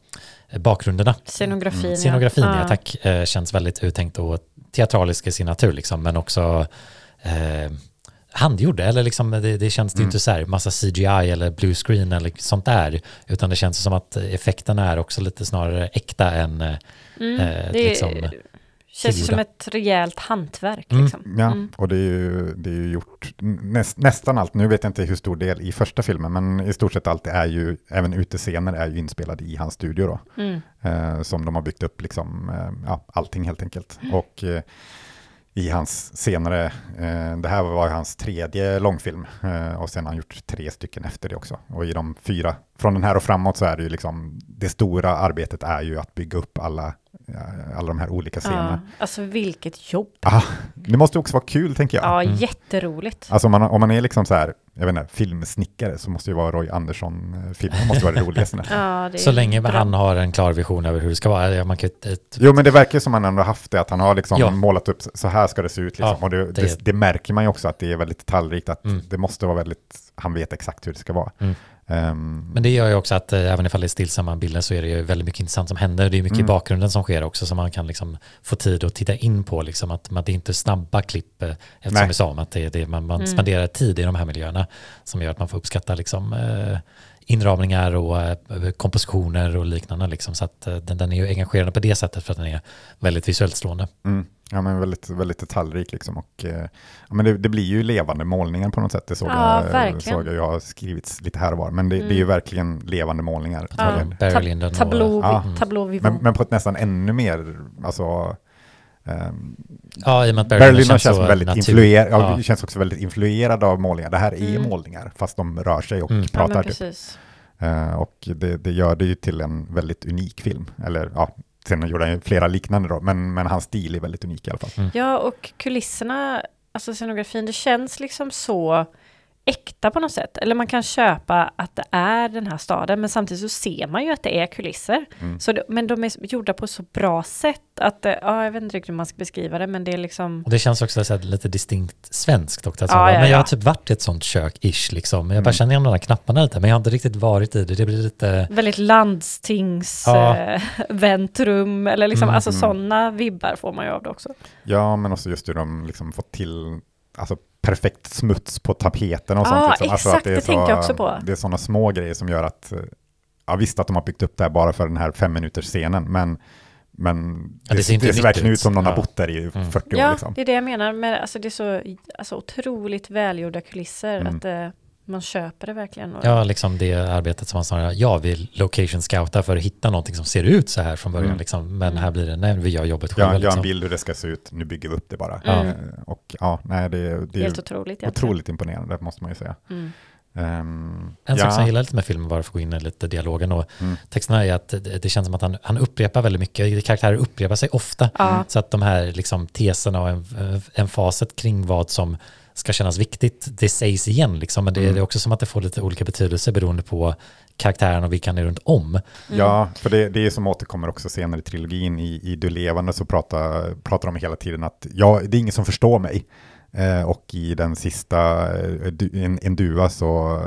[SPEAKER 4] eh, bakgrunderna,
[SPEAKER 3] Scenografin.
[SPEAKER 4] mm, scenografin ja.
[SPEAKER 3] ja.
[SPEAKER 4] tack, eh, känns väldigt uttänkt och teatralisk i sin natur liksom, men också eh, handgjord, eller liksom det, det känns det ju
[SPEAKER 2] Mm.
[SPEAKER 4] inte så här massa CGI eller blue screen eller sånt där, utan det känns som att effekterna är också lite snarare äkta än eh,
[SPEAKER 3] Mm.
[SPEAKER 4] eh,
[SPEAKER 3] Det
[SPEAKER 4] liksom,
[SPEAKER 3] känns ju som
[SPEAKER 4] tillgjorda.
[SPEAKER 3] ett rejält hantverk.
[SPEAKER 4] Mm.
[SPEAKER 3] Liksom.
[SPEAKER 2] Ja,
[SPEAKER 3] Mm.
[SPEAKER 2] och det är ju, det är ju gjort näst, nästan allt. Nu vet jag inte hur stor del i första filmen, men i stort sett allt är ju, även utescener är ju inspelade i hans studio då.
[SPEAKER 3] Mm.
[SPEAKER 2] Eh, som de har byggt upp liksom, eh, ja, allting helt enkelt. Och eh, i hans senare, eh, det här var hans tredje långfilm eh, och sen har han gjort tre stycken efter det också. Och i de fyra, från den här och framåt så är det ju liksom, det stora arbetet är ju att bygga upp alla, alla de här olika scenerna.
[SPEAKER 3] Ja, alltså vilket jobb.
[SPEAKER 2] Ah, det måste också vara kul tänker jag.
[SPEAKER 3] Ja,
[SPEAKER 4] Mm.
[SPEAKER 3] jätteroligt.
[SPEAKER 2] Alltså om man, om man är liksom så här, jag vet inte, filmsnickare så måste ju vara Roy Andersson-filmen måste vara det roligaste.
[SPEAKER 3] Ja, det
[SPEAKER 4] Så länge
[SPEAKER 3] bra.
[SPEAKER 4] han har en klar vision över hur det ska vara. Man kan, ett,
[SPEAKER 2] Jo men det verkar ju som han ändå haft det, att han har liksom
[SPEAKER 4] Ja.
[SPEAKER 2] målat upp, så här ska det se ut liksom.
[SPEAKER 4] Ja,
[SPEAKER 2] och det, det,
[SPEAKER 4] det-
[SPEAKER 2] det, märker man ju också att det är väldigt detaljrikt, att
[SPEAKER 4] Mm.
[SPEAKER 2] det måste vara väldigt, han vet exakt hur det ska vara.
[SPEAKER 4] Mm.
[SPEAKER 2] Ehm,
[SPEAKER 4] men det gör ju också att eh, även ifall det är stillsamma bilder så är det ju väldigt mycket intressant som händer. Det är mycket i
[SPEAKER 2] Mm.
[SPEAKER 4] bakgrunden som sker också som man kan liksom få tid att titta in på. Liksom att man, det är inte snabba klipp, eh, eftersom
[SPEAKER 2] Nej.
[SPEAKER 4] vi sa om att det, det, man, man
[SPEAKER 3] Mm.
[SPEAKER 4] spenderar tid i de här miljöerna som gör att man får uppskatta liksom, eh, inramningar och eh, kompositioner och liknande. Liksom. Så att eh, den, den är ju engagerande på det sättet för att den är väldigt visuellt slående.
[SPEAKER 2] mm, ja men väldigt, väldigt detaljrik liksom. Och, eh, ja, men det, det blir ju levande målningar på något sätt, det såg,
[SPEAKER 3] Ja,
[SPEAKER 2] jag, såg jag, jag har skrivits lite här och var. Men det, det är ju
[SPEAKER 3] Mm.
[SPEAKER 2] verkligen levande målningar.
[SPEAKER 3] Ja.
[SPEAKER 2] Verkligen.
[SPEAKER 4] Barry
[SPEAKER 3] Tab-
[SPEAKER 4] Lyndon och-
[SPEAKER 3] Tablå, vi- tablå.
[SPEAKER 2] Men, men på ett nästan ännu mer, alltså, ehm,
[SPEAKER 4] Ja, i och med att Barry
[SPEAKER 2] Berlin
[SPEAKER 4] Lyndon
[SPEAKER 2] känns,
[SPEAKER 4] så
[SPEAKER 2] väldigt influerad, ja.
[SPEAKER 4] Ja.
[SPEAKER 2] känns också väldigt influerad av målningar. Det här är
[SPEAKER 3] Mm.
[SPEAKER 2] målningar, fast de rör sig och
[SPEAKER 4] Mm.
[SPEAKER 3] ja,
[SPEAKER 2] pratar.
[SPEAKER 3] men
[SPEAKER 2] typ.
[SPEAKER 3] precis.
[SPEAKER 2] Eh, och det, det gör det ju till en väldigt unik film. Eller ja, sen gjorde han ju flera liknande då, men, men hans stil är väldigt unik i alla fall.
[SPEAKER 3] Ja, och kulisserna, alltså scenografin, det känns liksom så äkta på något sätt. Eller man kan köpa att det är den här staden, men samtidigt så ser man ju att det är kulisser.
[SPEAKER 2] Mm.
[SPEAKER 3] Så det, men de är gjorda på så bra sätt att, ja, jag vet inte riktigt hur man ska beskriva det, men det är liksom...
[SPEAKER 4] Och det känns också så här, lite distinkt svenskt också. Alltså,
[SPEAKER 3] Ja, ja,
[SPEAKER 4] men jag har typ varit i ett sånt kök, ish, liksom. Jag bara
[SPEAKER 2] Mm.
[SPEAKER 4] känner igen de där knapparna lite, men jag har inte riktigt varit i det. Det blir lite...
[SPEAKER 3] Väldigt landstings
[SPEAKER 4] Ja.
[SPEAKER 3] eh, väntrum, eller liksom,
[SPEAKER 4] Mm,
[SPEAKER 3] alltså
[SPEAKER 2] mm.
[SPEAKER 3] sådana vibbar får man ju av det också.
[SPEAKER 2] Ja, men också just hur de liksom fått till alltså, perfekt smuts på tapeten och sånt. Liksom. Alltså,
[SPEAKER 3] exakt,
[SPEAKER 2] är
[SPEAKER 3] det tänkte jag också på.
[SPEAKER 2] Det är sådana små grejer som gör att, ja visst att de har byggt upp det här bara för den här fem minuters scenen, men men
[SPEAKER 4] Ja, det
[SPEAKER 2] det,
[SPEAKER 4] ser inte
[SPEAKER 2] det ser verkligen
[SPEAKER 4] ut.
[SPEAKER 2] ut som någon
[SPEAKER 4] Ja.
[SPEAKER 2] har bott där i
[SPEAKER 4] Mm.
[SPEAKER 2] 40 år.
[SPEAKER 3] Ja,
[SPEAKER 2] Liksom.
[SPEAKER 3] det är det jag menar, men alltså det är så alltså, otroligt välgjorda kulisser,
[SPEAKER 2] Mm.
[SPEAKER 3] att eh, man köper det verkligen.
[SPEAKER 4] Ja, liksom det arbetet som man snarare, jag vill location scouta för att hitta någonting som ser ut så här från början,
[SPEAKER 2] Mm.
[SPEAKER 4] liksom. men
[SPEAKER 3] Mm.
[SPEAKER 4] här blir det, nej, vi gör jobbet
[SPEAKER 2] Ja,
[SPEAKER 4] själva.
[SPEAKER 2] gör en
[SPEAKER 4] liksom.
[SPEAKER 2] bild hur det ska se ut, nu bygger vi upp det bara.
[SPEAKER 3] Mm.
[SPEAKER 2] Eh, Och ja, nej, det, det är
[SPEAKER 3] Helt otroligt
[SPEAKER 2] otroligt imponerande, måste man ju säga.
[SPEAKER 3] Mm.
[SPEAKER 2] Ehm,
[SPEAKER 4] En
[SPEAKER 2] ja,
[SPEAKER 4] sak som jag gillar lite med filmen, bara för att gå in i lite dialogen och
[SPEAKER 2] Mm.
[SPEAKER 4] texterna, är att det, det känns som att han, han upprepar väldigt mycket, karaktärer upprepar sig ofta.
[SPEAKER 3] Ja,
[SPEAKER 4] Så att de här liksom, teserna och en, emfaset kring vad som ska kännas viktigt, det sägs igen liksom, men det,
[SPEAKER 2] Mm.
[SPEAKER 4] det är också som att det får lite olika betydelse beroende på karaktären och vilka han är runt om.
[SPEAKER 2] Ja, för det, det är som återkommer också senare i trilogin. I, i Du levande så pratar, pratar de hela tiden att ja, det är ingen som förstår mig. Eh, och i den sista, eh, en, en duva så...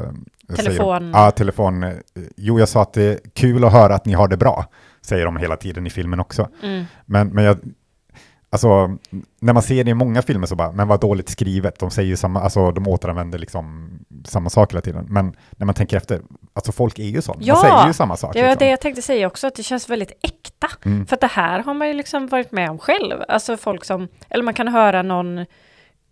[SPEAKER 2] eh,
[SPEAKER 3] Telefon.
[SPEAKER 2] Ja, telefon. eh, Jo, jag sa att det är kul att höra att ni har det bra, säger de hela tiden i filmen också.
[SPEAKER 3] Mm.
[SPEAKER 2] Men, men jag, alltså, när man ser det i många filmer så bara, men vad dåligt skrivet, de säger ju samma, alltså de återanvänder liksom samma sak hela tiden. Men när man tänker efter, alltså folk är ju sån,
[SPEAKER 3] Ja,
[SPEAKER 2] man säger ju samma sak.
[SPEAKER 3] Det var
[SPEAKER 2] liksom.
[SPEAKER 3] det jag tänkte säga också, att det känns väldigt äkta.
[SPEAKER 2] Mm.
[SPEAKER 3] För att det här har man ju liksom varit med om själv. Alltså folk som, eller man kan höra någon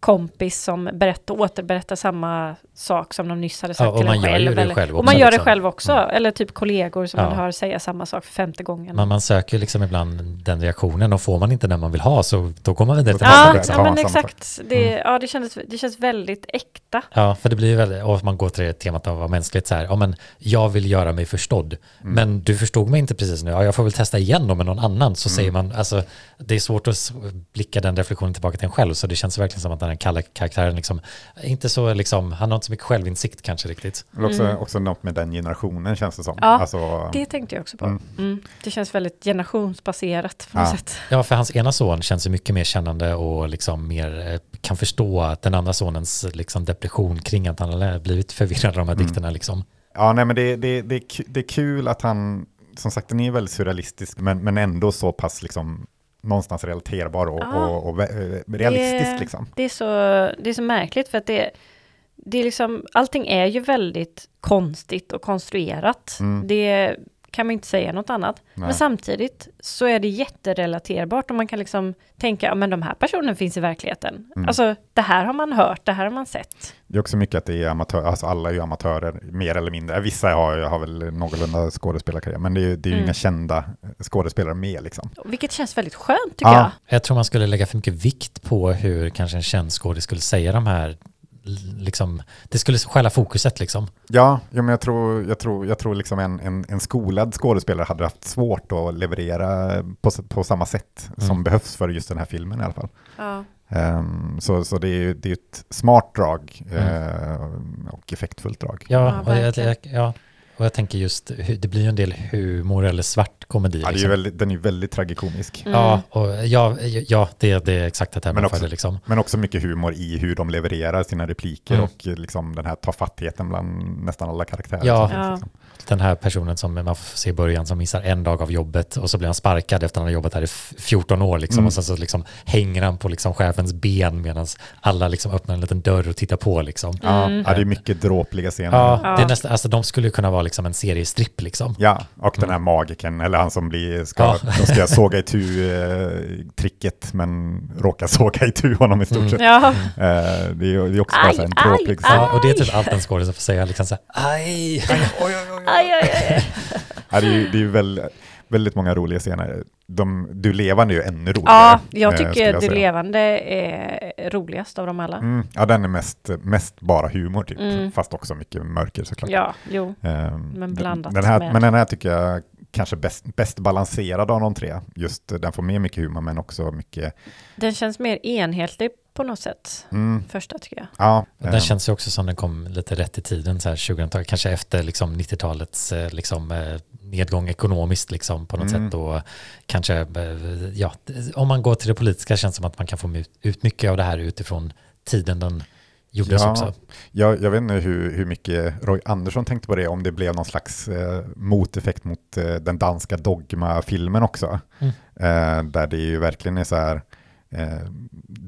[SPEAKER 3] kompis som berättar, återberättar samma sak som de nyss hade sagt
[SPEAKER 4] Ja, och
[SPEAKER 3] till en
[SPEAKER 4] gör ju
[SPEAKER 3] själv.
[SPEAKER 4] det
[SPEAKER 3] eller,
[SPEAKER 4] själv
[SPEAKER 3] och man gör det
[SPEAKER 4] liksom.
[SPEAKER 3] själv också,
[SPEAKER 4] Mm.
[SPEAKER 3] eller typ kollegor som
[SPEAKER 4] Ja.
[SPEAKER 3] man hör säga samma sak för femte gången.
[SPEAKER 4] Man, man söker liksom ibland den reaktionen och får man inte den man vill ha så då går man vidare till
[SPEAKER 3] ja,
[SPEAKER 4] nästa.
[SPEAKER 3] ja, men exakt. Det, ja, det, kändes, det känns väldigt äkta.
[SPEAKER 4] Ja, för det blir ju väldigt, och man går till det temat av att vara mänskligt så här, ja men jag vill göra mig förstådd,
[SPEAKER 2] Mm.
[SPEAKER 4] men du förstod mig inte precis nu, ja jag får väl testa igen då med någon annan, så
[SPEAKER 2] Mm.
[SPEAKER 4] säger man, alltså det är svårt att blicka den reflektionen tillbaka till en själv, så det känns verkligen som att den här kalla karaktären liksom, inte så liksom, han har inte så mycket självinsikt kanske riktigt.
[SPEAKER 2] Men också,
[SPEAKER 3] Mm.
[SPEAKER 2] också något med den generationen känns det som.
[SPEAKER 3] Ja,
[SPEAKER 2] alltså,
[SPEAKER 3] Det tänkte jag också på.
[SPEAKER 2] Mm.
[SPEAKER 3] Mm. Det känns väldigt generationsbaserat på något
[SPEAKER 2] Ja.
[SPEAKER 3] sätt.
[SPEAKER 4] Ja, för hans ena son känns ju mycket mer kännande och liksom mer eh, kan förstå att den andra sonens liksom depression kring att han har blivit förvirrad av de här
[SPEAKER 2] Mm.
[SPEAKER 4] dikterna liksom.
[SPEAKER 2] Ja, nej, men det, det, det, det är kul att han, som sagt, den är väldigt surrealistisk, men, men ändå så pass liksom någonstans relaterbar och,
[SPEAKER 3] Ja.
[SPEAKER 2] och, och eh, realistisk
[SPEAKER 3] Det-
[SPEAKER 2] liksom.
[SPEAKER 3] Det är så, det är så märkligt för att det, det är liksom, allting är ju väldigt konstigt och konstruerat.
[SPEAKER 2] Mm.
[SPEAKER 3] Det kan man inte säga något annat.
[SPEAKER 2] Nej.
[SPEAKER 3] Men samtidigt så är det jätterelaterbart och man kan liksom tänka, ja men de här personerna finns i verkligheten.
[SPEAKER 2] Mm.
[SPEAKER 3] Alltså det här har man hört, det här har man sett.
[SPEAKER 2] Det är också mycket att det är amatörer, alltså alla är ju amatörer, mer eller mindre. Vissa har, har väl någorlunda skådespelarkarriär, men det är, ju- det är ju
[SPEAKER 3] Mm.
[SPEAKER 2] inga kända skådespelare med liksom.
[SPEAKER 3] Vilket känns väldigt skönt tycker
[SPEAKER 2] Ja.
[SPEAKER 3] jag.
[SPEAKER 4] Jag tror man skulle lägga för mycket vikt på hur kanske en känd skådis skulle säga de här, liksom, det skulle stjäla fokuset liksom.
[SPEAKER 2] Ja, ja men jag tror, jag tror, jag tror liksom en, en, en skolad skådespelare hade haft svårt att leverera på, på samma sätt som
[SPEAKER 4] Mm.
[SPEAKER 2] behövs för just den här filmen i alla fall.
[SPEAKER 3] Ja.
[SPEAKER 2] Ehm, så, så det är ju det är ett smart drag
[SPEAKER 4] Mm.
[SPEAKER 2] eh, och effektfullt drag.
[SPEAKER 4] Ja,
[SPEAKER 3] Ja,
[SPEAKER 4] och, jag, jag, ja och jag tänker just, det blir ju en del humor eller svart komedi.
[SPEAKER 2] Ja, det är ju
[SPEAKER 4] liksom.
[SPEAKER 2] väldigt, den är ju väldigt tragikomisk.
[SPEAKER 3] Mm.
[SPEAKER 4] Ja, och ja, ja det, det är exakt det här
[SPEAKER 2] Men också-
[SPEAKER 4] följer liksom.
[SPEAKER 2] Men också mycket humor i hur de levererar sina repliker
[SPEAKER 4] Mm.
[SPEAKER 2] och liksom den här tafattigheten bland nästan alla karaktärer.
[SPEAKER 4] Ja.
[SPEAKER 2] finns, liksom.
[SPEAKER 4] Den här personen som man får se i början som missar en dag av jobbet och så blir han sparkad efter att han har jobbat här i f- 14 år liksom
[SPEAKER 2] Mm.
[SPEAKER 4] och sen så liksom hänger han på liksom chefens ben medan alla liksom öppnar en liten dörr och tittar på liksom.
[SPEAKER 2] Ja,
[SPEAKER 3] Mm.
[SPEAKER 2] ja, det är mycket dråpliga scener.
[SPEAKER 4] Ja,
[SPEAKER 3] Ja.
[SPEAKER 4] det är nästan, alltså de skulle ju kunna vara liksom en seriestripp liksom.
[SPEAKER 2] Ja, och den här magiken, eller han som blir, ska,
[SPEAKER 4] Ja.
[SPEAKER 2] de ska såga itu eh, tricket, men råkar såga itu honom i stort
[SPEAKER 4] Mm.
[SPEAKER 2] sett.
[SPEAKER 3] Ja.
[SPEAKER 2] Eh, det, är, det är också bara
[SPEAKER 3] Aj,
[SPEAKER 2] så här en
[SPEAKER 3] aj,
[SPEAKER 2] dråplig
[SPEAKER 3] aj.
[SPEAKER 2] scen.
[SPEAKER 4] Ja, och det är typ allt en skådis får säga liksom så här, aj, aj, oj, oj, oj.
[SPEAKER 3] Aj, aj, aj.
[SPEAKER 2] Ja, det är ju det är ju väl, väldigt många roliga scener. De, du levande är ju ännu roligare.
[SPEAKER 3] Ja, jag
[SPEAKER 2] eh,
[SPEAKER 3] tycker det
[SPEAKER 2] säga.
[SPEAKER 3] levandet är roligast av dem alla.
[SPEAKER 2] Mm, ja, den är mest, mest bara humor typ,
[SPEAKER 3] Mm.
[SPEAKER 2] fast också mycket mörker såklart.
[SPEAKER 3] Ja, jo.
[SPEAKER 2] Ehm,
[SPEAKER 3] Men blandat
[SPEAKER 2] den här,
[SPEAKER 3] med-
[SPEAKER 2] Men den här tycker jag kanske bäst, bäst balanserad av de tre. Just eh, den får med mycket humor men också mycket...
[SPEAKER 3] Den känns mer enhetlig på något sätt.
[SPEAKER 2] Mm,
[SPEAKER 3] Första tycker jag.
[SPEAKER 2] ja,
[SPEAKER 4] Den
[SPEAKER 2] ehm,
[SPEAKER 4] känns ju också som den kom lite rätt i tiden, så här 2000-talet, kanske efter liksom 90-talets eh, liksom, eh, nedgång ekonomiskt liksom, på något
[SPEAKER 2] Mm.
[SPEAKER 4] sätt. Och kanske, eh, ja, om man går till det politiska känns det som att man kan få ut, ut mycket av det här utifrån tiden den gjordes
[SPEAKER 2] Ja.
[SPEAKER 4] också.
[SPEAKER 2] jag, jag vet inte hur, hur mycket Roy Andersson tänkte på det, om det blev någon slags eh, moteffekt mot eh, den danska Dogma-filmen också.
[SPEAKER 4] Mm.
[SPEAKER 2] Eh, där det ju verkligen är så här, eh,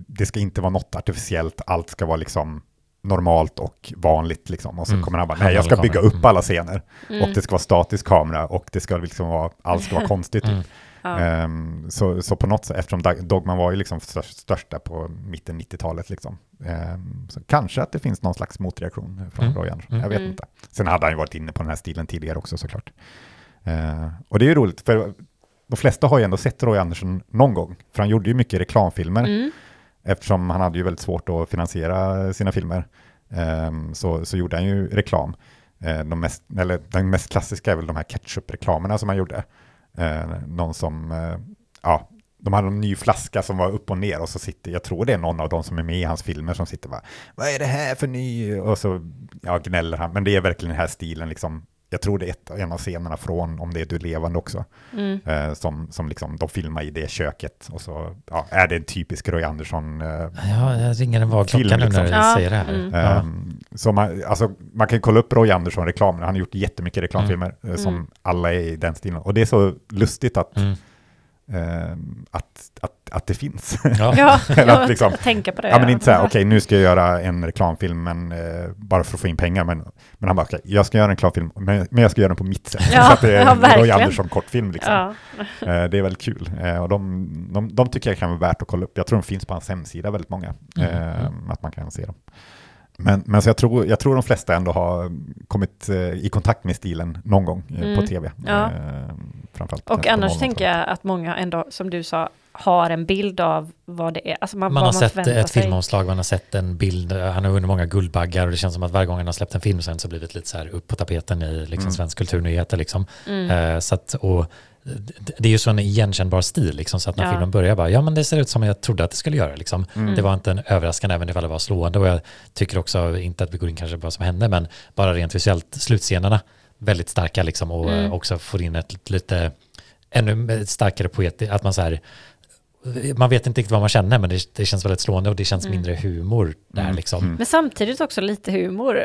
[SPEAKER 2] det ska inte vara något artificiellt, allt ska vara liksom normalt och vanligt liksom. Och så
[SPEAKER 4] Mm.
[SPEAKER 2] kommer han bara, nej jag ska bygga upp alla scener. Och det ska vara statisk kamera och det ska liksom vara, allt ska vara konstigt.
[SPEAKER 4] Mm.
[SPEAKER 2] Typ.
[SPEAKER 3] Ja.
[SPEAKER 2] Ehm, så, så på något sätt, eftersom Dogman var ju liksom störst, största på mitten 90-talet liksom. Ehm, så kanske att det finns någon slags motreaktion från
[SPEAKER 4] Mm.
[SPEAKER 2] Roy Andersson.
[SPEAKER 4] Mm.
[SPEAKER 2] Jag vet
[SPEAKER 3] Mm.
[SPEAKER 2] inte. Sen hade han ju varit inne på den här stilen tidigare också såklart. Ehm, och det är ju roligt, för de flesta har ju ändå sett Roy Andersson någon gång. För han gjorde ju mycket reklamfilmer.
[SPEAKER 3] Mm.
[SPEAKER 2] Eftersom han hade ju väldigt svårt att finansiera sina filmer så, så gjorde han ju reklam. De mest, eller den mest klassiska är väl de här ketchup-reklamerna som han gjorde. Eh, någon som, eh, ja, de hade en ny flaska som var upp och ner och så sitter, jag tror det är någon av de som är med i hans filmer som sitter bara, vad är det här för ny? Och så ja, gnäller han, men det är verkligen den här stilen liksom jag tror det är ett, en av scenerna från Om det är du levande också,
[SPEAKER 3] Mm.
[SPEAKER 2] eh, som, som liksom, de filmar i det köket och så ja, är det en typisk Roy Andersson eh,
[SPEAKER 4] Ja, jag ringer en vagklocka
[SPEAKER 2] Film,
[SPEAKER 4] nu när
[SPEAKER 2] liksom.
[SPEAKER 4] du
[SPEAKER 3] Ja,
[SPEAKER 4] säger det här.
[SPEAKER 3] mm.
[SPEAKER 4] Ja.
[SPEAKER 2] Ehm, Så man, alltså, man kan kolla upp Roy Andersson-reklamen, han har gjort jättemycket reklamfilmer eh, som
[SPEAKER 3] Mm.
[SPEAKER 2] alla är i den stilen. Och det är så lustigt att,
[SPEAKER 4] Mm.
[SPEAKER 2] Att, att, att det finns.
[SPEAKER 4] Ja.
[SPEAKER 2] Eller att liksom-
[SPEAKER 3] tänka på det.
[SPEAKER 2] ja, men inte så här, okej nu ska jag göra en reklamfilm men, eh, bara för att få in pengar. Men, men han bara, okej, jag ska göra en reklamfilm, men, men jag ska göra den på mitt sätt.
[SPEAKER 3] Ja,
[SPEAKER 2] så att det är
[SPEAKER 3] ja,
[SPEAKER 2] en Roy. Andersson-kortfilm. Liksom.
[SPEAKER 3] Ja.
[SPEAKER 2] Eh, det är väldigt kul. Eh, och de, de, de tycker jag kan vara värt att kolla upp. Jag tror de finns på hans hemsida väldigt många.
[SPEAKER 4] Mm.
[SPEAKER 2] Eh, att man kan se dem. Men, men så jag, tror, jag tror de flesta ändå har kommit eh, i kontakt med stilen någon gång eh,
[SPEAKER 3] Mm.
[SPEAKER 2] på tv.
[SPEAKER 3] Ja.
[SPEAKER 2] Framförallt
[SPEAKER 3] Och annars tänker jag att många ändå, som du sa, har en bild av vad det är. Alltså man,
[SPEAKER 4] Man har sett
[SPEAKER 3] förväntar
[SPEAKER 4] ett
[SPEAKER 3] sig.
[SPEAKER 4] filmomslag, man har sett en bild, han har vunnit många Guldbaggar och det känns som att varje gång han har släppt en film sen så har det blivit lite så här upp på tapeten i liksom
[SPEAKER 2] Mm.
[SPEAKER 4] svensk kulturnyheter liksom.
[SPEAKER 3] Mm.
[SPEAKER 4] Eh, så att, och det- det är ju så en igenkännbar stil liksom, så att när
[SPEAKER 3] Ja.
[SPEAKER 4] filmen börjar bara, ja men det ser ut som jag trodde att det skulle göra liksom.
[SPEAKER 2] Mm.
[SPEAKER 4] Det var inte en överraskande även ifall det var slående och jag tycker också, inte att vi går in kanske på vad som hände, men bara rent visuellt, slutscenerna väldigt starka liksom och
[SPEAKER 3] Mm.
[SPEAKER 4] eh, också får in ett lite ännu starkare poet, att man så här man vet inte riktigt vad man känner men det, det känns väldigt slående och det känns
[SPEAKER 3] Mm.
[SPEAKER 4] mindre humor där
[SPEAKER 2] Mm.
[SPEAKER 4] liksom.
[SPEAKER 2] Mm.
[SPEAKER 3] Men samtidigt också lite humor.